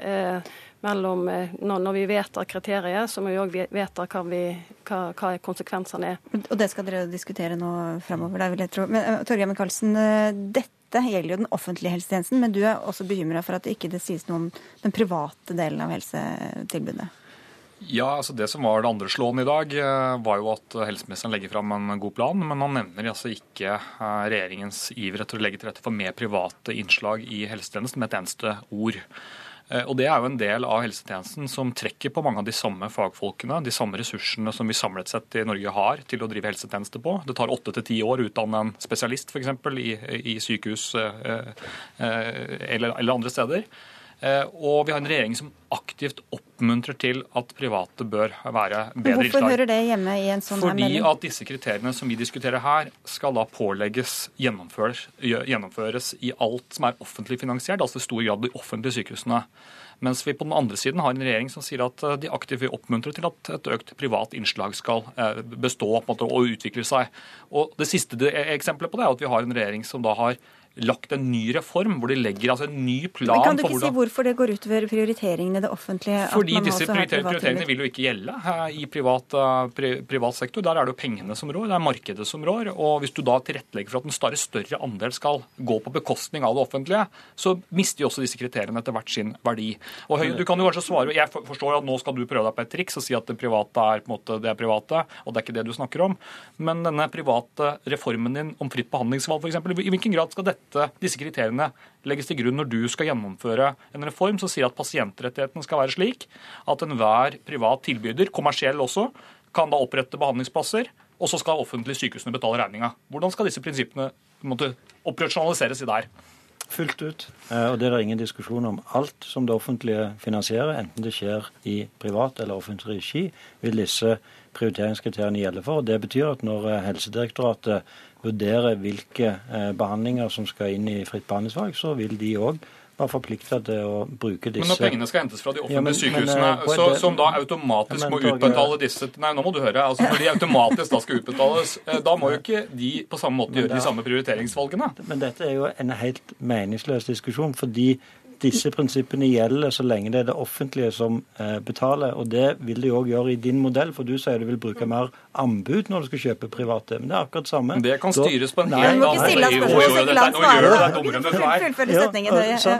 Eh, mellom eh, når, når vi vedtar kriteriet, så må vi òg vedta hva, vi, hva, hva konsekvensene er. Og det skal dere diskutere nå framover, det vil jeg tro. Men uh, Torgeir Micaelsen, uh, dette gjelder jo den offentlige helsetjenesten, men du er også bekymra for at det ikke det sies noe om den private delen av helsetilbudet? Ja, altså Det som var det andre slående i dag, eh, var jo at helseministeren legger fram en god plan, men han nevner altså ikke eh, regjeringens iver etter å legge til rette for mer private innslag i helsetjenesten med et eneste ord. Eh, Og Det er jo en del av helsetjenesten som trekker på mange av de samme fagfolkene, de samme ressursene som vi samlet sett i Norge har til å drive helsetjeneste på. Det tar åtte til ti år å utdanne en spesialist f.eks. I, i sykehus eh, eh, eller, eller andre steder. Eh, Og vi har en regjering som aktivt oppmuntrer til at private bør være bedre Hvorfor innslag. hører det hjemme i en sånn Fordi melding? at disse kriteriene som vi diskuterer her, skal da pålegges gjennomføres, gjennomføres i alt som er offentlig finansiert, altså i stor grad de offentlige sykehusene. Mens vi på den andre siden har en regjering som sier at eh, de aktivt vil oppmuntre til at et økt privat innslag skal eh, bestå måte, og utvikle seg. Og Det siste eksempelet på det er at vi har en regjering som da har lagt en ny reform hvor de legger altså en ny plan Men Kan du ikke hvordan si hvorfor det går utover prioriteringene i det offentlige? Fordi disse prioriteringene vil jo ikke gjelde eh, i privat, eh, pri, privat sektor. Der er det jo pengene som rår, det er markedet som rår. Og hvis du da tilrettelegger for at en større, større andel skal gå på bekostning av det offentlige, så mister jo også disse kriteriene etter hvert sin verdi. Og Høie, du kan jo kanskje svare, Jeg forstår at nå skal du prøve deg på et triks og si at det private er på en måte det er private, og det er ikke det du snakker om. Men denne private reformen din om fritt behandlingsvalg f.eks., i hvilken grad skal dette, disse kriteriene legges til grunn når du skal gjennomføre en reform som sier at pasientrettighetene skal være slik at enhver privat tilbyder, kommersiell også, kan da opprette behandlingsplasser, og så skal offentlige sykehusene betale regninga. Hvordan skal disse prinsippene måte, operasjonaliseres i der? Fullt ut. Eh, Og det er det ingen diskusjon om. Alt som det offentlige finansierer, enten det skjer i privat eller offentlig regi, vil disse prioriteringskriteriene gjelde for. Det betyr at når eh, Helsedirektoratet vurderer hvilke eh, behandlinger som skal inn i fritt behandlingsvalg, så vil de òg være forplikta til å bruke disse Men når pengene skal hentes fra de offentlige Ja, men- sykehusene, men, på så, det- som da automatisk Ja, men må utbetale disse Nei, nå må du høre. altså Når de automatisk da skal utbetales, eh, da må jo ikke de på samme måte gjøre de samme prioriteringsvalgene. Men dette er jo en helt meningsløs diskusjon, fordi disse prinsippene gjelder så lenge det er det offentlige som eh, betaler. Og det vil de òg gjøre i din modell, for du sier du vil bruke mer anbud når du skal kjøpe private. Men det er akkurat samme. Det kan styres på en helt annen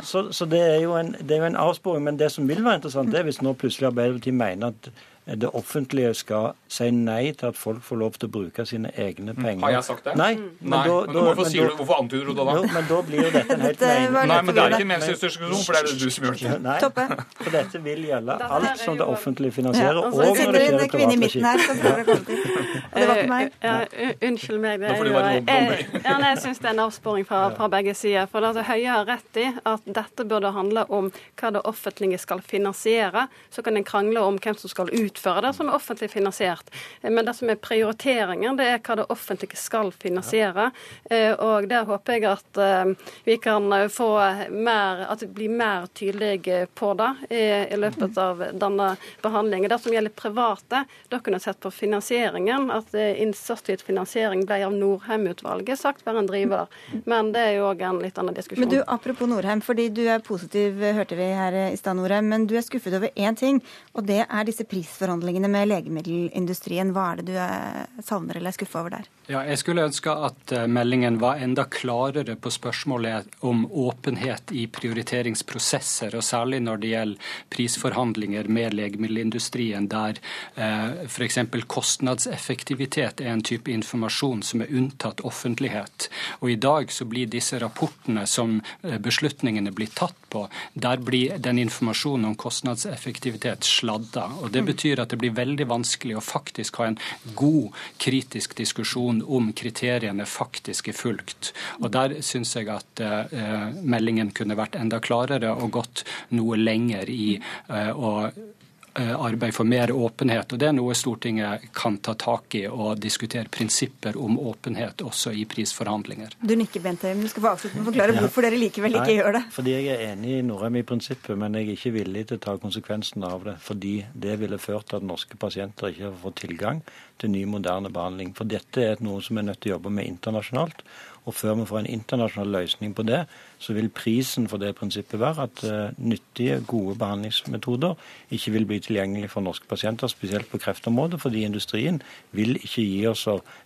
så så, det er jo en, det er jo en avsporing. Men det som vil være interessant, det er hvis nå plutselig Arbeiderpartiet mener at det offentlige skal si nei til at folk får lov til å bruke sine egne penger. Mm. Har jeg sagt det? Nei. Nei, men hvorfor sier du- hvorfor antyder du det da? Jo, men da blir jo dette en helt mening... Nei, men det er ikke en meningsdiskusjon, for det er det du som gjør det. Nei, for dette vil gjelde alt som det offentlige finansierer, og og så når det sitter det skjer en kvinne i privat midten regi. her som prøver å komme til. Og det var ikke meg. Ja, unnskyld meg. Det er jo, være jeg, ja, jeg syns det er en avsporing fra, fra begge sider. For altså, Høie har rett i at dette burde handle om hva det offentlige skal finansiere. Så kan en krangle om hvem som skal utføre det som er offentlig finansiert. Men det som er prioriteringen, det er hva det offentlige skal finansiere. Eh, Og der håper jeg at eh, vi kan få mer, at det blir mer tydelig på det i, løpet av denne behandlingen. Det som gjelder private, da kunne jeg sett på finansieringen. At eh, innsatsstyrt finansiering ble av Norheim-utvalget sagt være en driver. Men det er jo òg en litt annen diskusjon. Men du, Apropos Norheim, fordi du er positiv, hørte vi her i stad, Norheim. Men du er skuffet over én ting, og det er disse prisforhandlingene med legemiddelindustrien. Hva er det du er, savner eller er skuffa over der? Ja, jeg skulle ønske at eh, meldingen var enda klarere på spørsmålet om åpenhet i prioriteringsprosesser, og særlig når det gjelder prisforhandlinger med legemiddelindustrien, der eh, f.eks. kostnadseffektivitet er en type informasjon som er unntatt offentlighet. Og I dag så blir disse rapportene som eh, beslutningene blir tatt på, der blir den informasjonen om kostnadseffektivitet sladda. Og Det betyr at det blir veldig vanskelig å faktisk ha en god kritisk diskusjon om kriteriene faktisk er fulgt. Og Der syns jeg at uh, meldingen kunne vært enda klarere og gått noe lenger i uh, å arbeid for mer åpenhet. og Det er noe Stortinget kan ta tak i og diskutere prinsipper om åpenhet også i prisforhandlinger. Du nikker, Bent Høie, men du skal få avslutte med å forklare hvorfor dere likevel ikke Nei, gjør det. Fordi jeg er enig i Norheim i prinsippet, men jeg er ikke villig til å ta konsekvensen av det. Fordi det ville ført til at norske pasienter ikke får tilgang til ny, moderne behandling. For dette er noe som vi er nødt til å jobbe med internasjonalt. Og før vi får en internasjonal løsning på det, så vil prisen for det prinsippet være at uh, nyttige, gode behandlingsmetoder ikke vil bli tilgjengelig for norske pasienter, spesielt på kreftområdet, fordi industrien vil ikke gi oss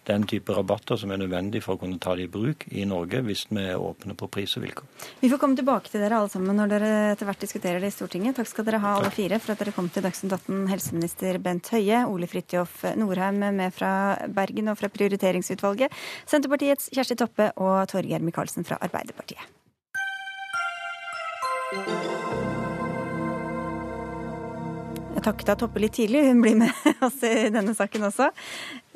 den type rabatter som er nødvendig for å kunne ta det i bruk i Norge, hvis vi er åpne på pris og vilkår. Vi får komme tilbake til dere alle sammen når dere etter hvert diskuterer det i Stortinget. Takk skal dere ha alle fire for at dere kom til Dagsnytt 18. Helseminister Bent Høie, Ole Fridtjof Norheim med fra Bergen og fra Prioriteringsutvalget, Senterpartiets Kjersti Toppe og Torgeir Micaelsen fra Arbeiderpartiet. Jeg takket Toppe litt tidlig, hun blir med oss i denne saken også.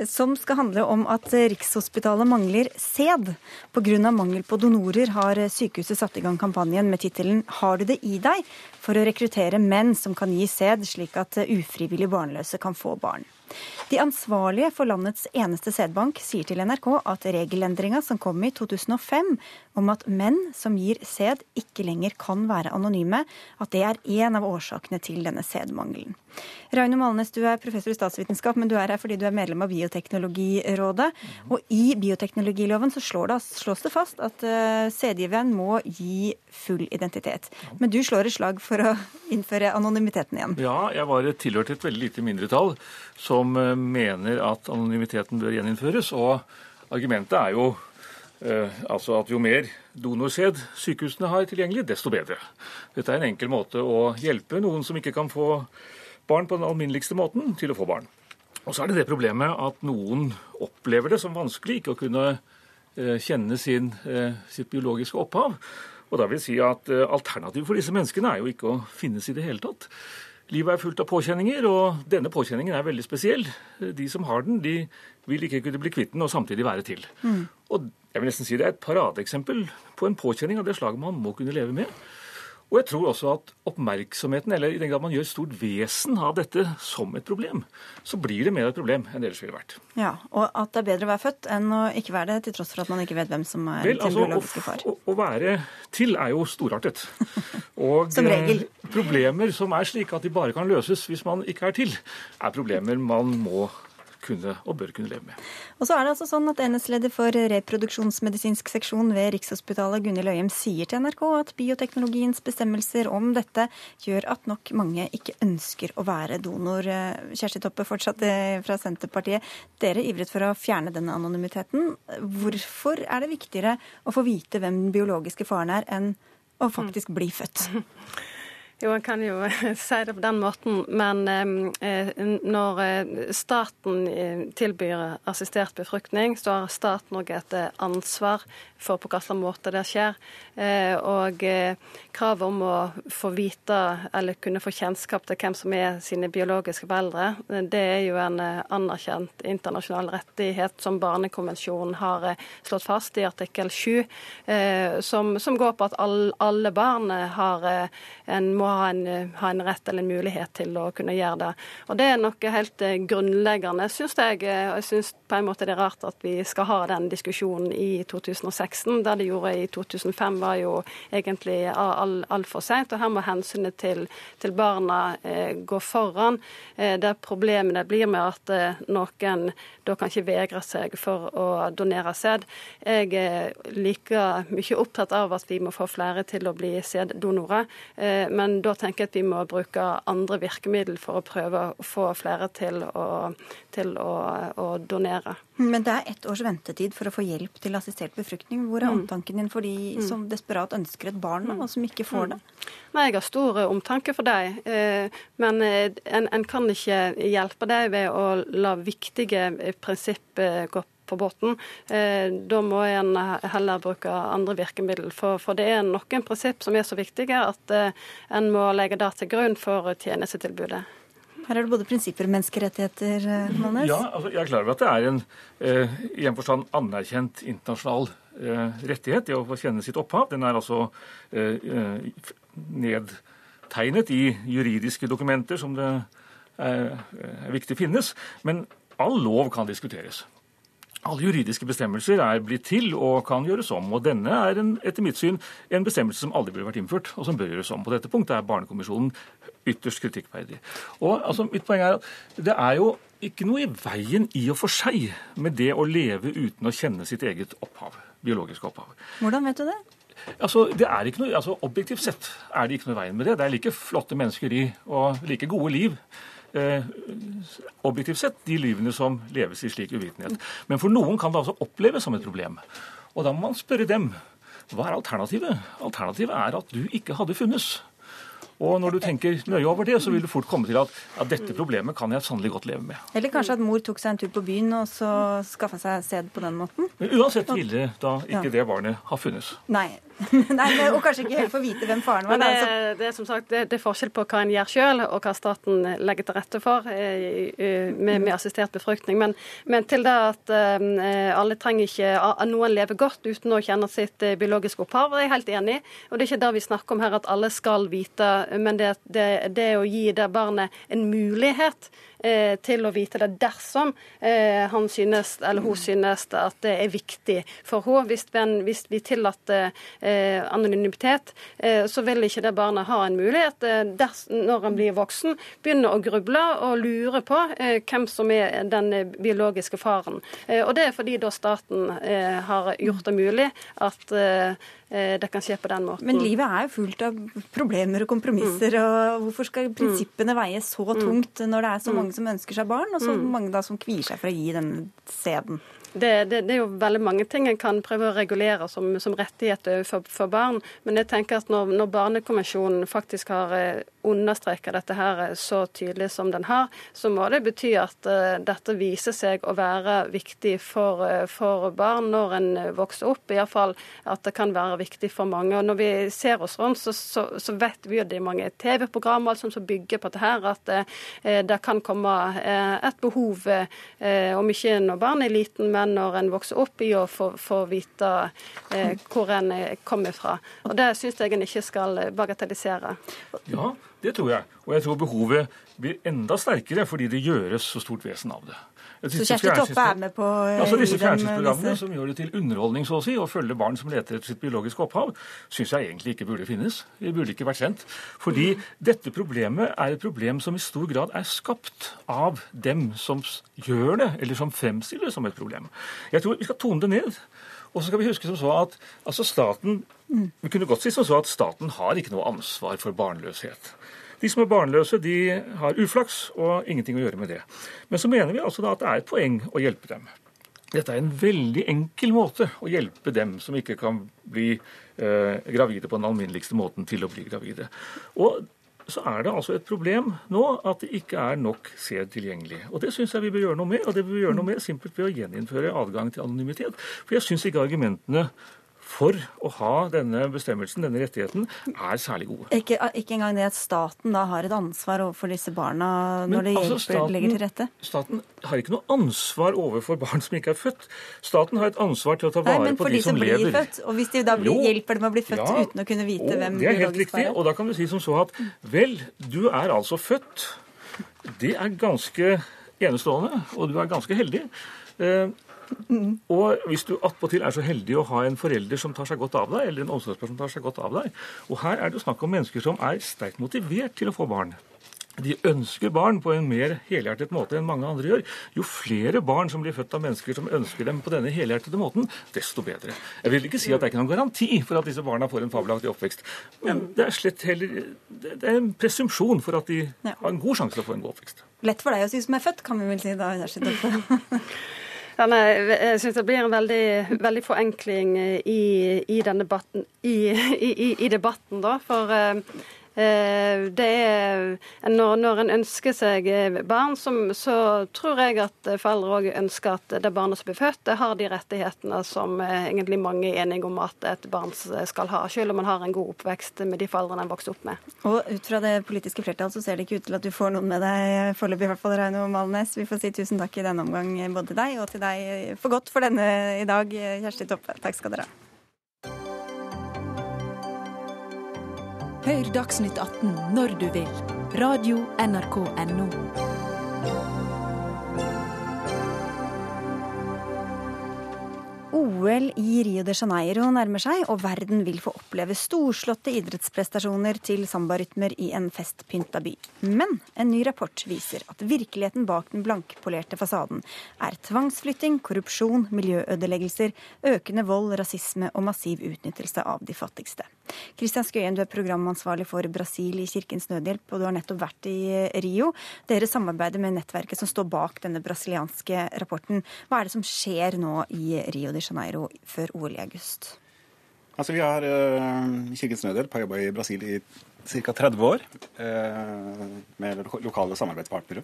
Som skal handle om at Rikshospitalet mangler sæd. Pga. mangel på donorer har sykehuset satt i gang kampanjen med tittelen 'Har du det i deg?' for å rekruttere menn som kan gi sæd, slik at ufrivillig barnløse kan få barn. De ansvarlige for landets eneste sædbank sier til NRK at regelendringa som kom i 2005 om at menn som gir sæd ikke lenger kan være anonyme, at det er én av årsakene til denne sædmangelen. Raune Malnes, du er professor i statsvitenskap, men du er her fordi du er medlem av Bioteknologirådet. Og i bioteknologiloven så det, slås det fast at uh, sædgiveren må gi full identitet. Men du slår et slag for å innføre anonymiteten igjen. Ja, jeg var tilhørt et veldig lite mindretall som uh, mener at anonymiteten bør gjeninnføres. Og argumentet er jo uh, altså at jo mer donorsæd sykehusene har tilgjengelig, desto bedre. Dette er en enkel måte å hjelpe noen som ikke kan få barn på den alminneligste måten til å få barn. Og så er det det problemet at noen opplever det som vanskelig ikke å kunne eh, kjenne sin, eh, sitt biologiske opphav. Og da vil jeg si at eh, Alternativet for disse menneskene er jo ikke å finnes i det hele tatt. Livet er fullt av påkjenninger, og denne påkjenningen er veldig spesiell. De som har den, de vil ikke kunne bli kvitt den og samtidig være til. Mm. Og jeg vil nesten si Det er et paradeeksempel på en påkjenning av det slaget man må kunne leve med. Og jeg tror også at oppmerksomheten, eller i den grad man gjør stort vesen av dette som et problem, så blir det mer et problem enn det ellers ville vært. Ja, Og at det er bedre å være født enn å ikke være det, til tross for at man ikke vet hvem som er Vel, sin altså, biologiske far. Å, å, være til er jo storartet. Og som regel. Eh, problemer som er slik at de bare kan løses hvis man ikke er til, er problemer man må kunne og bør kunne leve med. Og så er det altså sånn at NS-leder for reproduksjonsmedisinsk seksjon ved Rikshospitalet, Gunhild Øyem, sier til NRK at bioteknologiens bestemmelser om dette gjør at nok mange ikke ønsker å være donor. Kjersti Toppe, fortsatt eh, fra Senterpartiet. Dere ivret for å fjerne denne anonymiteten. Hvorfor er det viktigere å få vite hvem den biologiske faren er, enn å faktisk bli født? Jo, en kan jo si det på den måten, men eh, når eh, staten eh, tilbyr assistert befruktning, så har staten òg et ansvar for på hvilken måte det skjer. Og kravet om å få vite eller kunne få kjennskap til hvem som er sine biologiske foreldre, det er jo en anerkjent internasjonal rettighet som Barnekonvensjonen har slått fast i artikkel 7, som, som går på at alle barn har en må ha en, ha en, rett eller en mulighet til å kunne gjøre det. Og Det er noe helt eh, grunnleggende, syns jeg. Og jeg syns på en måte det er rart at vi skal ha den diskusjonen i 2016. Det de gjorde i 2005 var jo egentlig altfor all, all seint. Her må hensynet til, til barna eh, gå foran. Eh, det problemet det blir med at eh, noen da kan ikke vegre seg for å donere sæd. Jeg er like mye opptatt av at vi må få flere til å bli sæddonorer. Eh, men da tenker jeg at vi må bruke andre virkemidler for å prøve å få flere til å, til å, å donere. Men det er ett års ventetid for å få hjelp til assistert befruktning. Hvor er mm. omtanken din for de mm. som desperat ønsker et barn, og som ikke får mm. det? Nei, Jeg har stor omtanke for dem. Eh, men eh, en, en kan ikke hjelpe dem ved å la viktige prinsipp gå på båten. Eh, da må en heller bruke andre virkemidler. For, for, det er noen prinsipp som er så viktige at eh, en må legge det til grunn for tjenestetilbudet. Her er det både prinsipper og menneskerettigheter, eh, Mannes? Ja, altså, jeg er klar over at det er en eh, i en forstand anerkjent internasjonal eh, rettighet, det å få kjenne sitt opphav. Den er altså eh, nedtegnet i juridiske dokumenter som det er, er viktig finnes. Men all lov kan diskuteres. Alle juridiske bestemmelser er blitt til og kan gjøres om. og Denne er en, etter mitt syn en bestemmelse som aldri burde vært innført, og som bør gjøres om. På dette punktet er Barnekommisjonen ytterst kritikkverdig. Og altså, Mitt poeng er at det er jo ikke noe i veien i og for seg med det å leve uten å kjenne sitt eget opphav, biologiske opphav. Hvordan vet du det? Altså, det er ikke noe, altså Objektivt sett er det ikke noe i veien med det. Det er like flotte mennesker i og like gode liv eh, objektivt sett de livene som leves i slik uvitenhet. Men for noen kan det altså oppleves som et problem. Og da må man spørre dem hva er alternativet? Alternativet er at du ikke hadde funnes. Og når du tenker nøye over det, så vil du fort komme til at, at dette problemet kan jeg sannelig godt leve med. Eller kanskje at mor tok seg en tur på byen og så skaffa seg sæd på den måten? Men uansett ville da ikke ja. det barnet ha funnes. Nei, Nei, og kanskje ikke helt få vite hvem faren var. Det, altså. det, er som sagt, det, det, er forskjell på hva en gjør sjøl, og hva staten legger til rette for eh, med, med assistert befruktning. Men, men, til det at uh, alle trenger ikke at Noen lever godt uten å kjenne sitt uh, biologiske opphav, er jeg helt enig i. Og det er ikke det vi snakker om her, at alle skal vite, men det, det å gi det barnet en mulighet eh, til å vite det dersom eh, han synes, eller hun synes at det er viktig for henne. Hvis, hvis vi tillater eh, anonymitet, så vil ikke det barnet ha en mulighet ders, når han blir voksen, begynne å gruble og lure på hvem som er den biologiske faren. og det er fordi da staten har gjort det mulig at det kan skje på den måten. Men livet er jo fullt av problemer og kompromisser. Mm. og Hvorfor skal prinsippene veie så mm. tungt når det er så mm. Mange som ønsker seg barn, og så mm. mange da som kvier seg for å gi denne sæden? Det, det, det, er jo veldig mange ting en kan prøve å regulere som, som rettigheter for, for, barn. Men jeg tenker at når, når Barnekonvensjonen faktisk har eh, understreka dette her eh, så tydelig som den har, så må det bety at uh, dette viser seg å være viktig for, uh, for barn når en vokser opp. Iallfall at det kan være viktig for mange. Og Når vi ser oss rundt, så, så, så vet vi at det er mange TV-programmer som bygger på dette at uh, det kan komme et behov, om ikke når barn er liten, men men når en vokser opp i å få, få vite eh, hvor en kommer fra. Og Det syns jeg en ikke skal bagatellisere. Ja, det tror jeg. Og jeg tror behovet blir enda sterkere fordi det gjøres så stort vesen av det. Så Kjersti Toppe er med på altså Disse fjernsynsprogrammene som gjør det til underholdning så å si, og følger barn som leter etter sitt biologiske opphav, syns jeg egentlig ikke burde finnes. Det burde ikke vært sendt. Fordi dette problemet er et problem som i stor grad er skapt av dem som gjør det, eller som fremstiller det som et problem. Jeg tror vi skal tone det ned. Og så skal vi huske som så at altså staten Vi kunne godt si som så at staten har ikke noe ansvar for barnløshet. De som er barnløse, de har uflaks og ingenting å gjøre med det. Men så mener vi altså da at det er et poeng å hjelpe dem. Dette er en veldig enkel måte å hjelpe dem som ikke kan bli eh, gravide på den alminneligste måten til å bli gravide. Og så er det altså et problem nå at det ikke er nok sæd tilgjengelig. Og Det syns jeg vi bør gjøre noe med, og det bør vi gjøre noe med simpelt ved å gjeninnføre adgang til anonymitet. For jeg syns ikke argumentene for å ha denne bestemmelsen, denne rettigheten, er særlig gode. Ikke, ikke engang det at staten da har et ansvar overfor disse barna når det altså, hjelper, staten, legger til rette? Staten har ikke noe ansvar overfor barn som ikke er født. Staten har et ansvar til å ta vare Nei, på de, de som, som lever. Født, og hvis de da blir, jo, hjelper dem å bli født ja, uten å kunne vite hvem Det er helt riktig. Og da kan du si som så at vel, du er altså født. Det er ganske enestående, og du er ganske heldig. Og hvis du attpåtil er så heldig å ha en forelder som tar seg godt av deg, eller en omsorgsperson som tar seg godt av deg Og her er det jo snakk om mennesker som er sterkt motivert til å få barn. De ønsker barn på en mer helhjertet måte enn mange andre gjør. Jo flere barn som blir født av mennesker som ønsker dem på denne helhjertede måten, desto bedre. Jeg vil ikke si at det er ikke noen garanti for at disse barna får en fabelaktig oppvekst, men det er slett heller det er en presumpsjon for at de har en god sjanse til å få en god oppvekst. Lett for deg å si som er født, kan vi vel si da. Ja, nei, jeg syns det blir en veldig, veldig forenkling i, i, den debatten, i, i, debatten, da. For eh, Eh, det er, når, når en ønsker seg eh, barn, som, så tror jeg at foreldre òg ønsker at det barnet som blir født, det har de rettighetene som eh, egentlig mange er enige om at et barn skal ha, selv om man har en god oppvekst med de foreldrene en vokser opp med. Og ut fra det politiske flertallet så ser det ikke ut til at du får noen med deg foreløpig, i hvert fall Reino Malnes. Vi får si tusen takk i denne omgang både til deg og til deg for godt for denne i dag, Kjersti Toppe. Takk skal dere ha. Hør Dagsnytt 18 når du vil. Radio NRK Radio.nrk.no. OL i Rio de Janeiro nærmer seg, og verden vil få oppleve storslåtte idrettsprestasjoner til sambarytmer i en festpynta by. Men en ny rapport viser at virkeligheten bak den blankpolerte fasaden er tvangsflytting, korrupsjon, miljøødeleggelser, økende vold, rasisme og massiv utnyttelse av de fattigste. Kristian Skøyen, du er programansvarlig for Brasil i Kirkens Nødhjelp, og du har nettopp vært i Rio. Dere samarbeider med nettverket som står bak denne brasilianske rapporten. Hva er det som skjer nå i Rio de Janeiro før OL i august? Altså, vi har uh, Kirkens Nødhjelp har jobba i Brasil i ca. 30 år uh, med lokale samarbeidspartnere.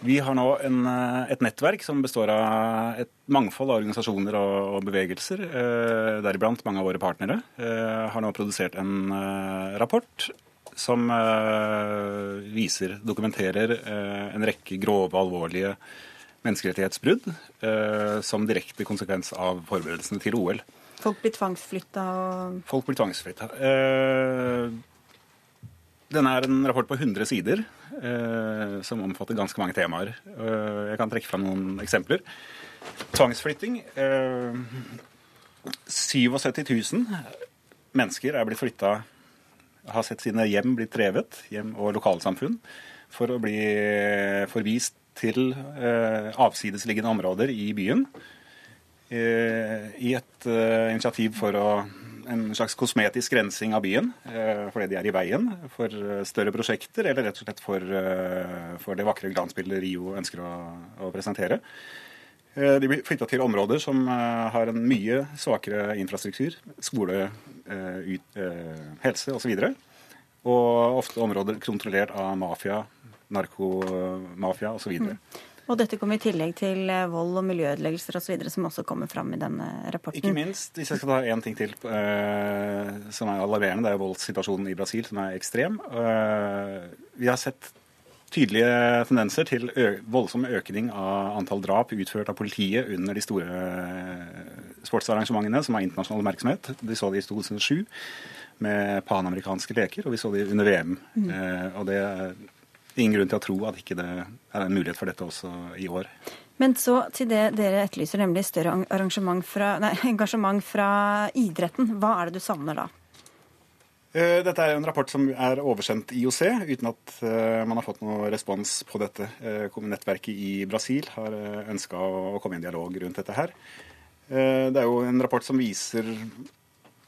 Vi har nå en, eh, et nettverk som består av et mangfold av organisasjoner og, og bevegelser, eh, deriblant mange av våre partnere. eh, har nå produsert en rapport som viser, dokumenterer en rekke grove, alvorlige menneskerettighetsbrudd eh, som direkte konsekvens av forberedelsene til OL. Folk blir tvangsflytta og Folk blir tvangsflytta. Eh, Denne er en rapport på 100 sider eh, som omfatter ganske mange temaer. Eh, jeg kan trekke fram noen eksempler. Tvangsflytting. Eh, 77 000 mennesker er blitt flytta, har sett sine hjem blitt drevet, hjem og lokalsamfunn, for å bli forvist til eh, avsidesliggende områder i byen. Eh, I et eh, initiativ for å en slags kosmetisk rensing av byen eh, fordi de er i veien for eh, større prosjekter, eller rett og slett for, eh, for det vakre glansbildet Rio ønsker å, å presentere. De blir flytta til områder som har en mye svakere infrastruktur. Skole, ut, helse osv. Og, og ofte områder kontrollert av mafia, narkomafia osv. Mm. Og dette kommer i tillegg til eh, vold og miljøødeleggelser osv., som også kommer fram i denne rapporten. Ikke minst, hvis jeg skal ta én ting til eh, som er alarmerende, det er voldssituasjonen i Brasil, som er ekstrem. Eh, vi har sett tydelige tendenser til voldsom økning av antall drap utført av politiet under de store sportsarrangementene som har internasjonal oppmerksomhet. Vi så det i 2007 med panamerikanske leker, og vi så det under VM. Mm. Eh, og det ingen grunn til å tro at ikke det er en mulighet for dette også i år. Men så til det dere etterlyser, nemlig større fra, nei, engasjement fra idretten. Hva er det du savner da? Eh, Dette er en rapport som er oversendt IOC, uten at eh, man har fått noe respons på dette. Eh, Nettverket i Brasil har ønska å komme i en dialog rundt dette her. Det er jo en rapport som viser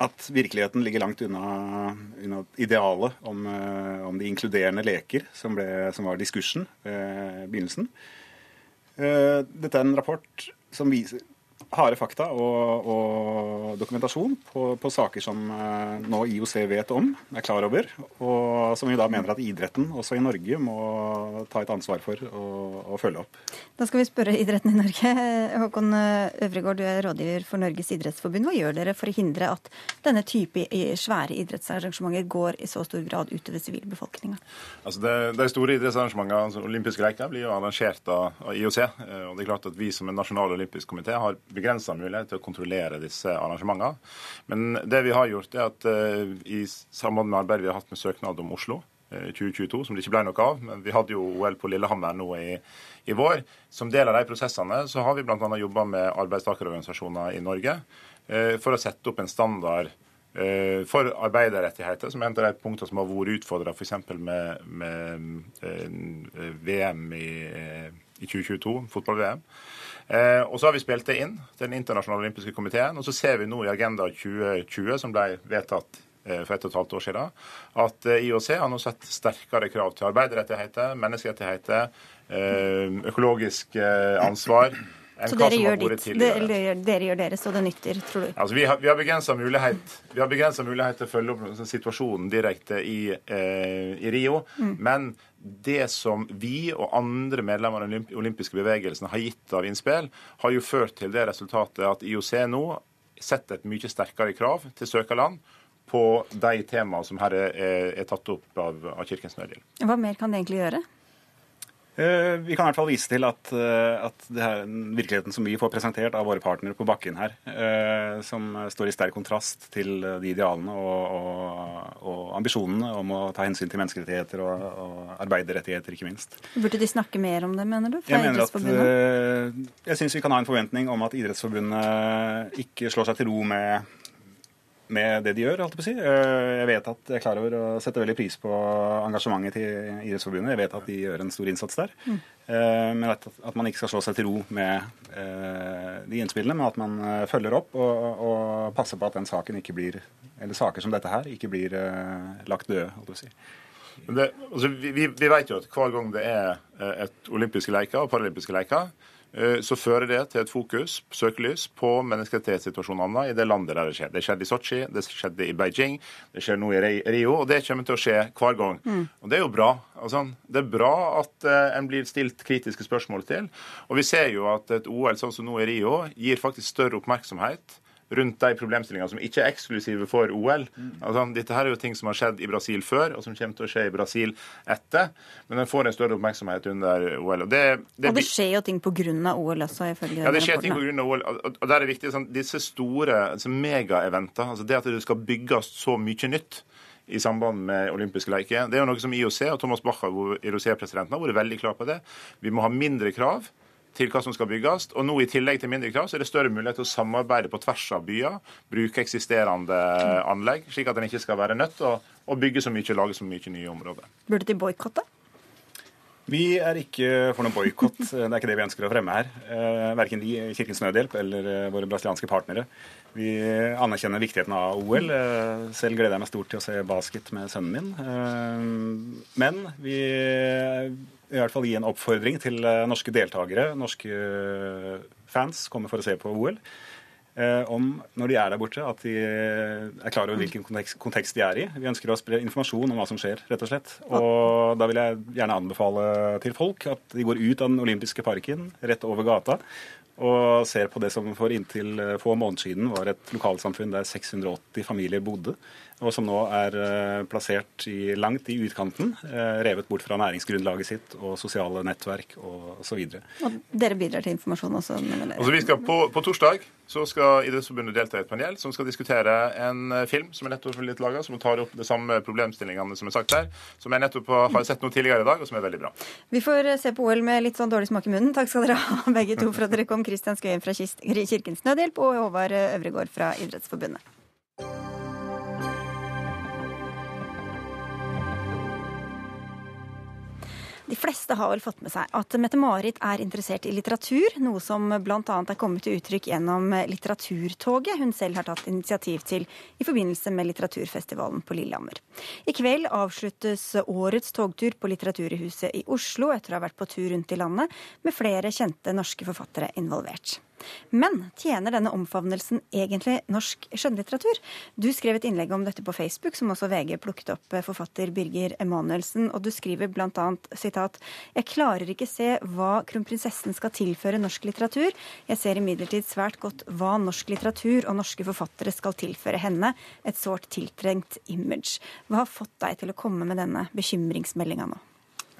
at virkeligheten ligger langt unna, unna idealet om, om de inkluderende leker, som, ble, som var diskursen ved begynnelsen. Dette er en rapport som viser harde fakta og, og dokumentasjon på, på, saker som eh, nå IOC vet om, er klar over, og som vi da mener at idretten også i Norge må ta et ansvar for å, følge opp. Da skal vi spørre idretten i Norge. Håkon Øvregård, du er rådgiver for Norges idrettsforbund. Hva gjør dere for å hindre at denne type svære idrettsarrangementer går i så stor grad utover sivilbefolkninga? Altså det, de store idrettsarrangementene, altså olympiske leker, blir jo arrangert av, av IOC. Eh, og det er klart at Vi som en nasjonal olympisk komité har begrensa mulighet til å kontrollere disse arrangementene. Men det vi har gjort, er at uh, i samband med arbeidet vi har hatt med søknad om Oslo uh, 2022, som det ikke ble noe av, men vi hadde jo OL på Lillehammer nå i, i vår. Som del av de prosessene så har vi bl.a. jobba med arbeidstakerorganisasjoner i Norge uh, for å sette opp en standard for arbeiderrettigheter, som er en av de punktene som har vært utfordra f.eks. med, med VM i, i 2022, fotball-VM. Eh, og så har vi spilt det inn til Den internasjonale olympiske komiteen. Og så ser vi nå i Agenda 2020, som ble vedtatt eh, for et og et halvt år siden, at eh, IOC har nå sett sterkere krav til arbeiderrettigheter, menneskerettigheter, økologisk økologisk enn ansvar. Så dere gjør, ditt, dere, dere gjør deres, og det nytter, tror du? Altså, vi har, vi har begrensa mulighet, mulighet, til å følge opp situasjonen direkte i, eh, i Rio. Mm. Men det som vi og andre medlemmer av den olympiske bevegelsen har gitt av innspill, har jo ført til det resultatet at IOC nå setter et mye sterkere krav til søkerland på de temaene som her er, er tatt opp av, av Kirkens Nødhjelp. Hva mer kan det egentlig gjøre? Eh, vi kan i hvert fall vise til at, eh, at det er virkeligheten som vi får presentert av våre partnere på bakken her, eh, som står i sterk kontrast til de idealene og, og, og ambisjonene om å ta hensyn til menneskerettigheter og, og arbeiderrettigheter, ikke minst. Burde de snakke mer om det, mener du? jeg mener at, jeg syns vi kan ha en forventning om at Idrettsforbundet ikke slår seg til ro med med det de gjør. Alt Jeg på å si. Jeg vet at jeg er klar over å sette veldig pris på engasjementet til Idrettsforbundet. Jeg vet at de gjør en stor innsats der. Mm. Men at, at, man ikke skal slå seg til ro med de innspillene, men at man følger opp og, og passer på at den saken ikke blir, eller saker som dette her ikke blir lagt døde. holdt jeg på å si. Det, altså, vi, vi, vet jo at hver gang det er et olympiske leker og paralympiske leker, så fører det til et fokus, søkelys, på menneskerettighetssituasjonene i det landet der det skjer. Det skjedde i Sotsji, det skjedde i Beijing, det skjer nå i Rio, og det kommer til å skje hver gang. Mm. Og det er jo bra. Altså, det er bra at uh, en blir stilt kritiske spørsmål til. Og vi ser jo at et OL sånn som nå i Rio gir faktisk større oppmerksomhet rundt de problemstillingene som ikke er eksklusive for OL. Altså, dette her er jo ting som har skjedd i Brasil før, og som kommer til å skje i Brasil etter. Men den får en større oppmerksomhet under OL. Og det, det, og det skjer jo ting pga. OL også, ifølge Ja, det skjer ting pga. OL. Og der er det viktig, sånn, disse store altså megaeventer, altså det at det skal bygges så mye nytt i samband med olympiske leker. Det er jo noe som IOC og Thomas Bach, IOC-presidenten, har vært veldig klar på det. Vi må ha mindre krav til hva som skal bygges. Og nå i tillegg til mindre krav, så er det større mulighet til å samarbeide på tvers av byer. Bruke eksisterende anlegg, slik at en ikke skal være nødt til å, å bygge så mye og lage så mye nye områder. Burde de boikotte? Vi er ikke for noen boikott. Det er ikke det vi ønsker å fremme her. Eh, verken vi, Kirkens Nødhjelp eller eh, våre brasilianske partnere. Vi anerkjenner viktigheten av OL. Eh, selv gleder jeg meg stort til å se basket med sønnen min. Men vi i hvert fall gi en oppfordring til norske deltakere, norske fans, kommer for å se på OL. Eh, om når de er der borte, at de er klar over hvilken kontekst, de er i. Vi ønsker å spre informasjon om hva som skjer, rett og slett. Og da vil jeg gjerne anbefale til folk at de går ut av den olympiske parken, rett over gata, og ser på det som for inntil få måneder siden var et lokalsamfunn der 680 familier bodde og som nå er eh, plassert i, langt i utkanten, eh, revet bort fra næringsgrunnlaget sitt og sosiale nettverk og osv. Og dere bidrar til informasjon også? Altså, vi skal på, på torsdag så skal Idrettsforbundet delta i et panel som skal diskutere en eh, film som er nettopp litt laga, som tar opp de samme problemstillingene som er sagt her, som jeg nettopp har sett noe tidligere i dag, og som er veldig bra. Vi får se på OL med litt sånn dårlig smak i munnen. Takk skal dere ha, begge to, for at dere kom. Kristian Skøyen fra Kirkens Nødhjelp og Håvard Øvregård fra Idrettsforbundet. De fleste har vel fått med seg at Mette-Marit er interessert i litteratur, noe som bl.a. er kommet til uttrykk gjennom Litteraturtoget hun selv har tatt initiativ til i forbindelse med litteraturfestivalen på Lillehammer. I kveld avsluttes årets togtur på Litteraturhuset i Oslo etter å ha vært på tur rundt i landet med flere kjente norske forfattere involvert. Men tjener denne omfavnelsen egentlig norsk skjønnlitteratur? Du skrev et innlegg om dette på Facebook, som også VG plukket opp eh, forfatter Birger Emanuelsen, og du skriver bl.a. sitat Jeg klarer ikke se hva kronprinsessen skal tilføre norsk litteratur. Jeg ser imidlertid svært godt hva norsk litteratur og norske forfattere skal tilføre henne. Et sårt tiltrengt image. Hva har fått deg til å komme med denne bekymringsmeldinga nå?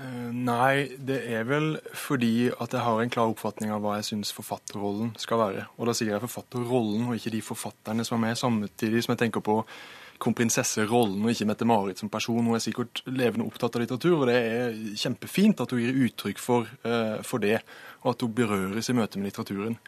Eh, nei, det er vel fordi at jeg har en klar oppfatning av hva jeg syns forfatterrollen skal være. Og da sier jeg forfatterrollen, og ikke de forfatterne som er med, samtidig som jeg tenker på kronprinsesserollen, og ikke Mette-Marit som person. Hun er sikkert levende opptatt av litteratur, og det er kjempefint at hun gir uttrykk for, uh, for det, og at hun berøres i møte med litteraturen.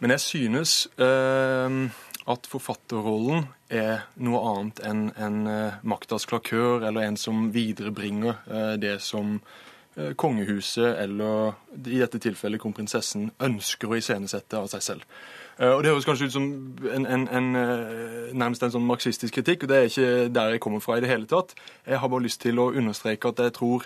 Men jeg synes uh, at forfatterrollen er noe annet enn en uh, maktas klakør, eller en som viderebringer uh, det som uh, kongehuset, eller i dette tilfellet kronprinsessen, ønsker å iscenesette av seg selv. Og Det høres kanskje ut som en, en, en, nærmest en sånn marxistisk kritikk, og det er ikke der jeg kommer fra i det hele tatt. Jeg har bare lyst til å understreke at jeg tror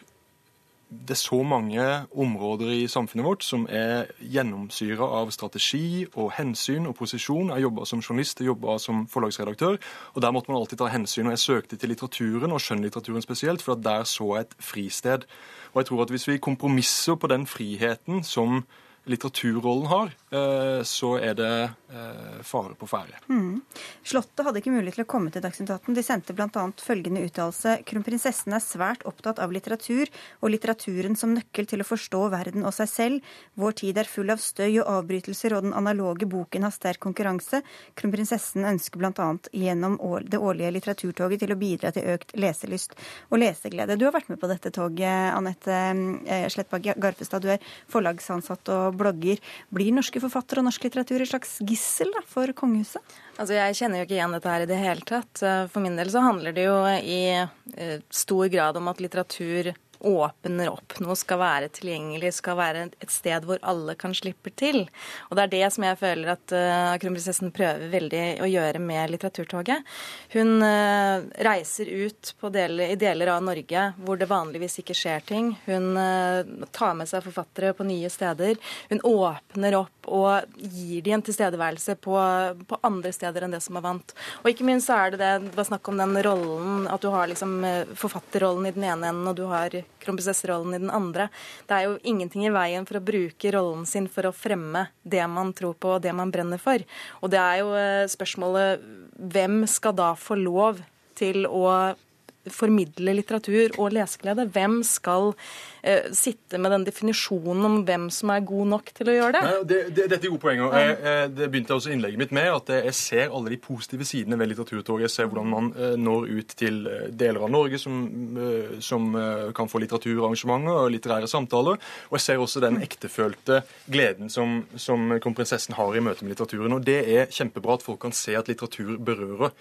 det er så mange områder i samfunnet vårt som er gjennomsyra av strategi og hensyn og posisjon. Jeg jobba som journalist, jeg jobba som forlagsredaktør, og der måtte man alltid ta hensyn. Og jeg søkte til litteraturen, og skjønnlitteraturen spesielt, for der så jeg et fristed. Og jeg tror at hvis vi kompromisser på den friheten som litteraturrollen har, så er det eh, fare på ferde. Mm. Slottet hadde ikke mulighet til å komme til Dagsnytt 18. De sendte bl.a. følgende uttalelse. Kronprinsessen er svært opptatt av litteratur, og litteraturen som nøkkel til å forstå verden og seg selv. Vår tid er full av støy og avbrytelser, og den analoge boken har sterk konkurranse. Kronprinsessen ønsker bl.a. gjennom det årlige litteraturtoget til å bidra til økt leselyst og leseglede. Du har vært med på dette toget, Anette eh, Slettbakk Garpestad. Du er forlagsansatt og blogger. Blir norske forfattere og norsk litteratur et slags gissel da, for kongehuset? Altså, Jeg kjenner jo ikke igjen dette her i det hele tatt. For min del så handler det jo i eh, stor grad om at litteratur åpner opp. Noe skal være tilgjengelig, skal være et sted hvor alle kan slippe til. Og det er det som jeg føler at uh, kronprinsessen prøver veldig å gjøre med Litteraturtoget. Hun uh, reiser ut deler, i deler av Norge hvor det vanligvis ikke skjer ting. Hun uh, tar med seg forfattere på nye steder. Hun åpner opp og gir de en tilstedeværelse på, på andre steder enn det som er vant. Og ikke minst så er det det, det var snakk om den rollen, at du har liksom forfatterrollen i den ene enden, og du har kronprinsesserollen i den andre. Det er jo ingenting i veien for å bruke rollen sin for å fremme det man tror på og det man brenner for. Og det er jo eh, spørsmålet hvem skal da få lov til å formidle litteratur og leseglede? Hvem skal eh, sitte med den definisjonen om hvem som er god nok til å gjøre det? Nei, det, det dette er gode poenger. Jeg, jeg, det begynte også innlegget mitt med at jeg ser alle de positive sidene ved litteraturtoget. Jeg ser hvordan man eh, når ut til eh, deler av Norge som, eh, som eh, kan få litteraturarrangementer og litterære samtaler. Og jeg ser også den ektefølte gleden som, som kronprinsessen har i møte med litteraturen. Og det er kjempebra at folk kan se at litteratur berører.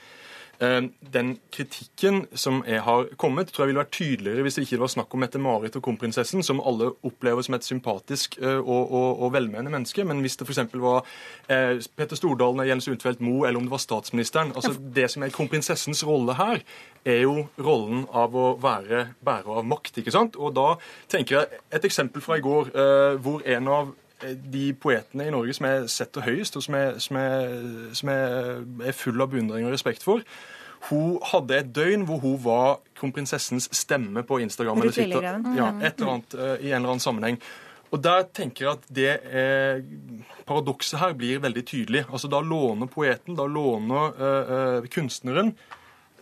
Eh, Den kritikken som jeg har kommet, tror jeg ville vært tydeligere hvis det ikke var snakk om Mette-Marit og kronprinsessen, som alle opplever som et sympatisk eh, og, og, og velmenende menneske. Men hvis det f.eks. var eh, Petter Stordalen og Jens Untfeldt Moe, eller om det var statsministeren altså Det som er kronprinsessens rolle her, er jo rollen av å være bærer av makt. ikke sant? Og da tenker jeg et eksempel fra i går, eh, hvor en av de poetene i Norge som jeg setter høyest, og som jeg, som jeg, som jeg er full av beundring og respekt for. Hun hadde et døgn hvor hun var kronprinsessens stemme på Instagram. Eller Twitter. Ja, Mm. et eller annet uh, i en eller annen sammenheng. Og der tenker jeg at det er, Paradokset her blir veldig tydelig. Altså Da låner poeten, da låner eh, eh, kunstneren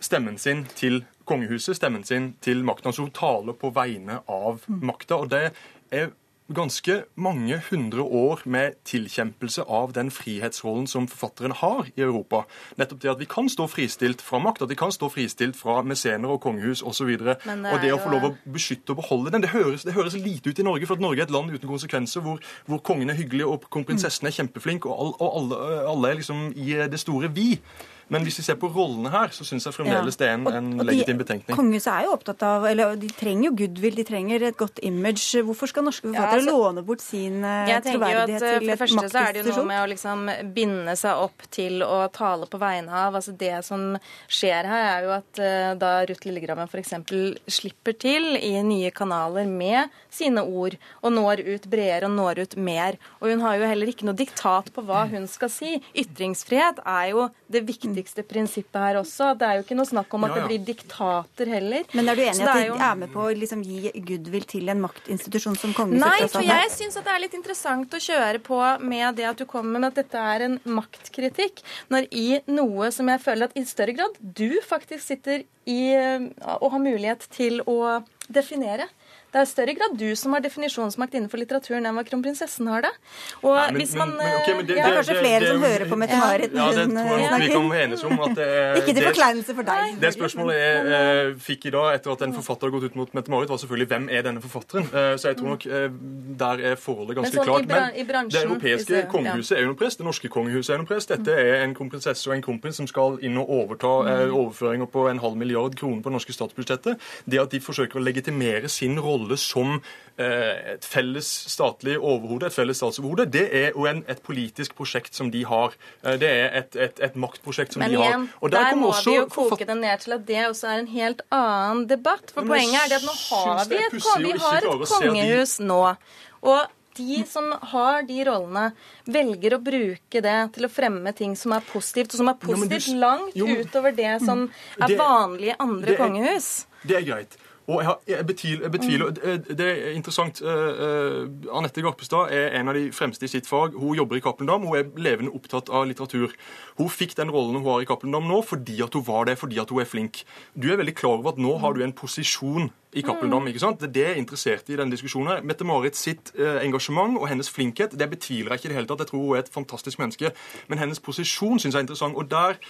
stemmen sin til kongehuset, stemmen sin til makten. Altså hun taler på vegne av makta. Og det er ganske mange hundre år med tilkjempelse av den frihetsrollen som forfatteren har i Europa. Nettopp det at vi kan stå fristilt fra makt, at vi kan stå fristilt fra mesener og kongehus osv. Og, og det å få lov å beskytte og beholde den, det høres, det høres lite ut i Norge, for at Norge er et land uten konsekvenser, hvor, hvor kongen er hyggelig og kronprinsessen er kjempeflink, og, all, og alle, alle er liksom i det store vi. Men hvis vi ser på rollene her, så syns jeg fremdeles det er en, en Og legitim betenkning. Kongehuset er jo opptatt av eller De trenger jo goodwill, de trenger et godt image. Hvorfor skal norske forfattere altså, låne bort sin eh, Jeg tenker jo at troverdighet eh, til For det første så er det jo noe med å liksom binde seg opp til å tale på vegne av. altså Det som skjer her, er jo at eh, da Ruth Lillegrammen f.eks. slipper til i nye kanaler med sine ord, og når ut bredere og når ut mer. Og hun har jo heller ikke noe diktat på hva hun skal si. Ytringsfrihet er jo det viktigste prinsippet her også. Det er jo ikke noe snakk om at Ja, ja. det blir diktater heller. Men er du enig i at de er jo- er med på å liksom gi goodwill til en maktinstitusjon som kongehuset? Nei, for jeg syns at det er litt interessant å kjøre på med det at du kommer med at dette er en maktkritikk, når i noe som jeg føler at i større grad du faktisk sitter i eh, og har mulighet til å definere. Det er i større grad du som har definisjonsmakt innenfor litteraturen enn hva kronprinsessen har det. Og Nei, men- hvis man men okay, men det- ja, Det er kanskje flere som hører på Mette-Marit Ja, når det hun tror jeg eh, nok vi kan snakker. enes om. at det, er- Ikke til det- forkleinelse for deg. Det spørsmålet jeg eh, fikk i dag etter at en forfatter har gått ut mot Mette-Marit, var selvfølgelig hvem er denne forfatteren. Eh, så jeg tror nok eh, der er forholdet ganske Men sånn klart. Men i bransjen, det europeiske jeg, det- kongehuset er jo noe press, det norske kongehuset er noe press. Dette er en kronprinsesse og en kronprins som skal inn og overta eh, overføringer på en halv milliard kroner på det norske statsbudsjettet. Det at de forsøker å legitimere sin rolle som eh, et felles statlig overhode, et felles statsoverhode, det er jo en, et politisk prosjekt som de har. Eh, Det er et, et, et maktprosjekt som Men de har. igjen, Og der kommer må vi jo koke det ned til at det også er en helt annen debatt. For Men poenget er det at nå har vi et, vi har et kongehus nå. Og de som har de rollene, velger å bruke det til å fremme ting som er positivt, og som er men positivt langt utover det som er vanlige andre kongehus. Det er greit. Og jeg, jeg betviler, jeg mm. det, det er interessant. eh, eh, Anette Garpestad er en av de fremste i sitt fag. Hun jobber i Cappelen Dam. Hun er levende opptatt av litteratur. Hun fikk den rollen hun har i Cappelen Dam nå fordi at hun var det, fordi at hun er flink. Du er veldig klar over at nå har du en posisjon i Cappelen Dam. ikke sant? Det er det jeg er interessert i denne diskusjonen. Mette-Marit sitt eh, engasjement og hennes flinkhet det betviler jeg ikke i det hele tatt. Jeg tror hun er et fantastisk menneske. Men hennes posisjon syns jeg er interessant. Og der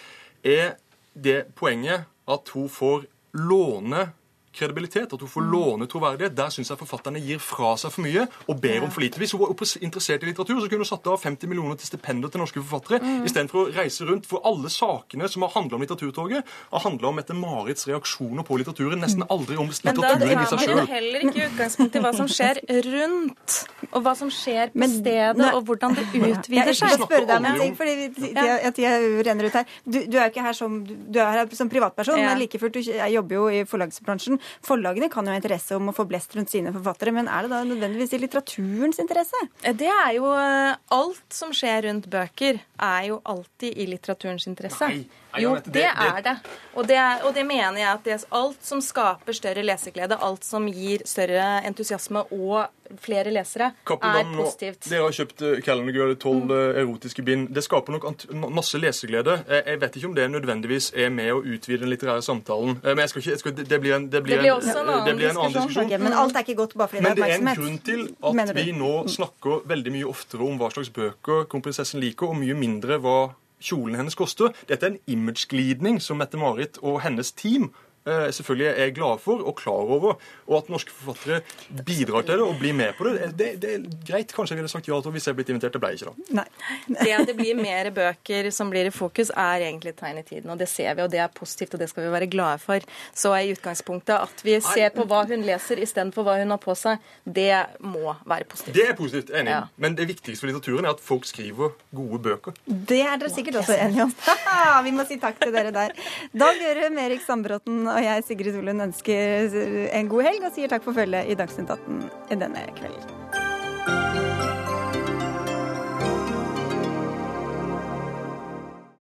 er det poenget at hun får låne kredibilitet, at hun får låne troverdighet. Der syns jeg forfatterne gir fra seg for mye og ber om for lite. Hvis hun var interessert i litteratur, så kunne hun satt av 50 millioner til stipender til norske forfattere, Mm. istedenfor å reise rundt. For alle sakene som har handla om Litteraturtoget, har handla om Mette-Marits reaksjoner på litteraturen, nesten aldri om da litteraturen i seg sjøl. Men man jo man heller ikke utgangspunkt i hva som skjer rundt, og hva som skjer på stedet, og hvordan det Jeg utvider skal seg. spørre deg om en ting, fordi tida, renner ut her. Du, du er jo ikke her som, du er her som privatperson, Ja. men like fullt, du jobber jo i forlagsbransjen. Forlagene kan jo ha interesse om å få blest rundt sine forfattere, men er det da nødvendigvis i litteraturens interesse? Det er jo eh, Alt som skjer rundt bøker, er jo alltid i litteraturens interesse. Nei. Nei, Jo, det er det. Og det, er, og det mener jeg at det, alt som skaper større leseglede, alt som gir større entusiasme og flere lesere, er positivt. Dere har kjøpt eh, Calendar tolv eh, erotiske bind. Det skaper nok masse leseglede. Eh, Jeg vet ikke om det nødvendigvis er med å utvide den litterære samtalen. Eh, Men jeg skal ikke, jeg skal, det blir en, det blir Det blir en, en det blir en annen diskusjon. Okay, men alt er ikke godt bare fordi Men det det er er en grunn til at vi nå snakker veldig mye oftere om hva slags bøker kronprinsessen liker, og mye mindre hva kjolen hennes koster. Dette er en imageglidning som Mette-Marit og hennes team selvfølgelig er glade for og klar over, og at norske forfattere bidrar til det og blir med på det. Det, det er greit. Kanskje jeg ville sagt ja til hvis jeg blitt invitert. Det ble jeg ikke, da. Nei. Det at det blir mer bøker som blir i fokus, er egentlig et tegn i tiden. Og det ser vi, og det er positivt, og det skal vi være glade for. Så i utgangspunktet at vi ser på hva hun leser istedenfor hva hun har på seg, det må være positivt. Det er positivt. Enig. Ja. Men det viktigste for litteraturen er at folk skriver gode bøker. Det er dere sikkert også enige om. Vi må si takk til dere der. Dag Gjørum, Erik Sandbråten og jeg, Sigrid Solund, ønsker en god helg og sier takk for følget i Dagsnytt 18 denne kvelden.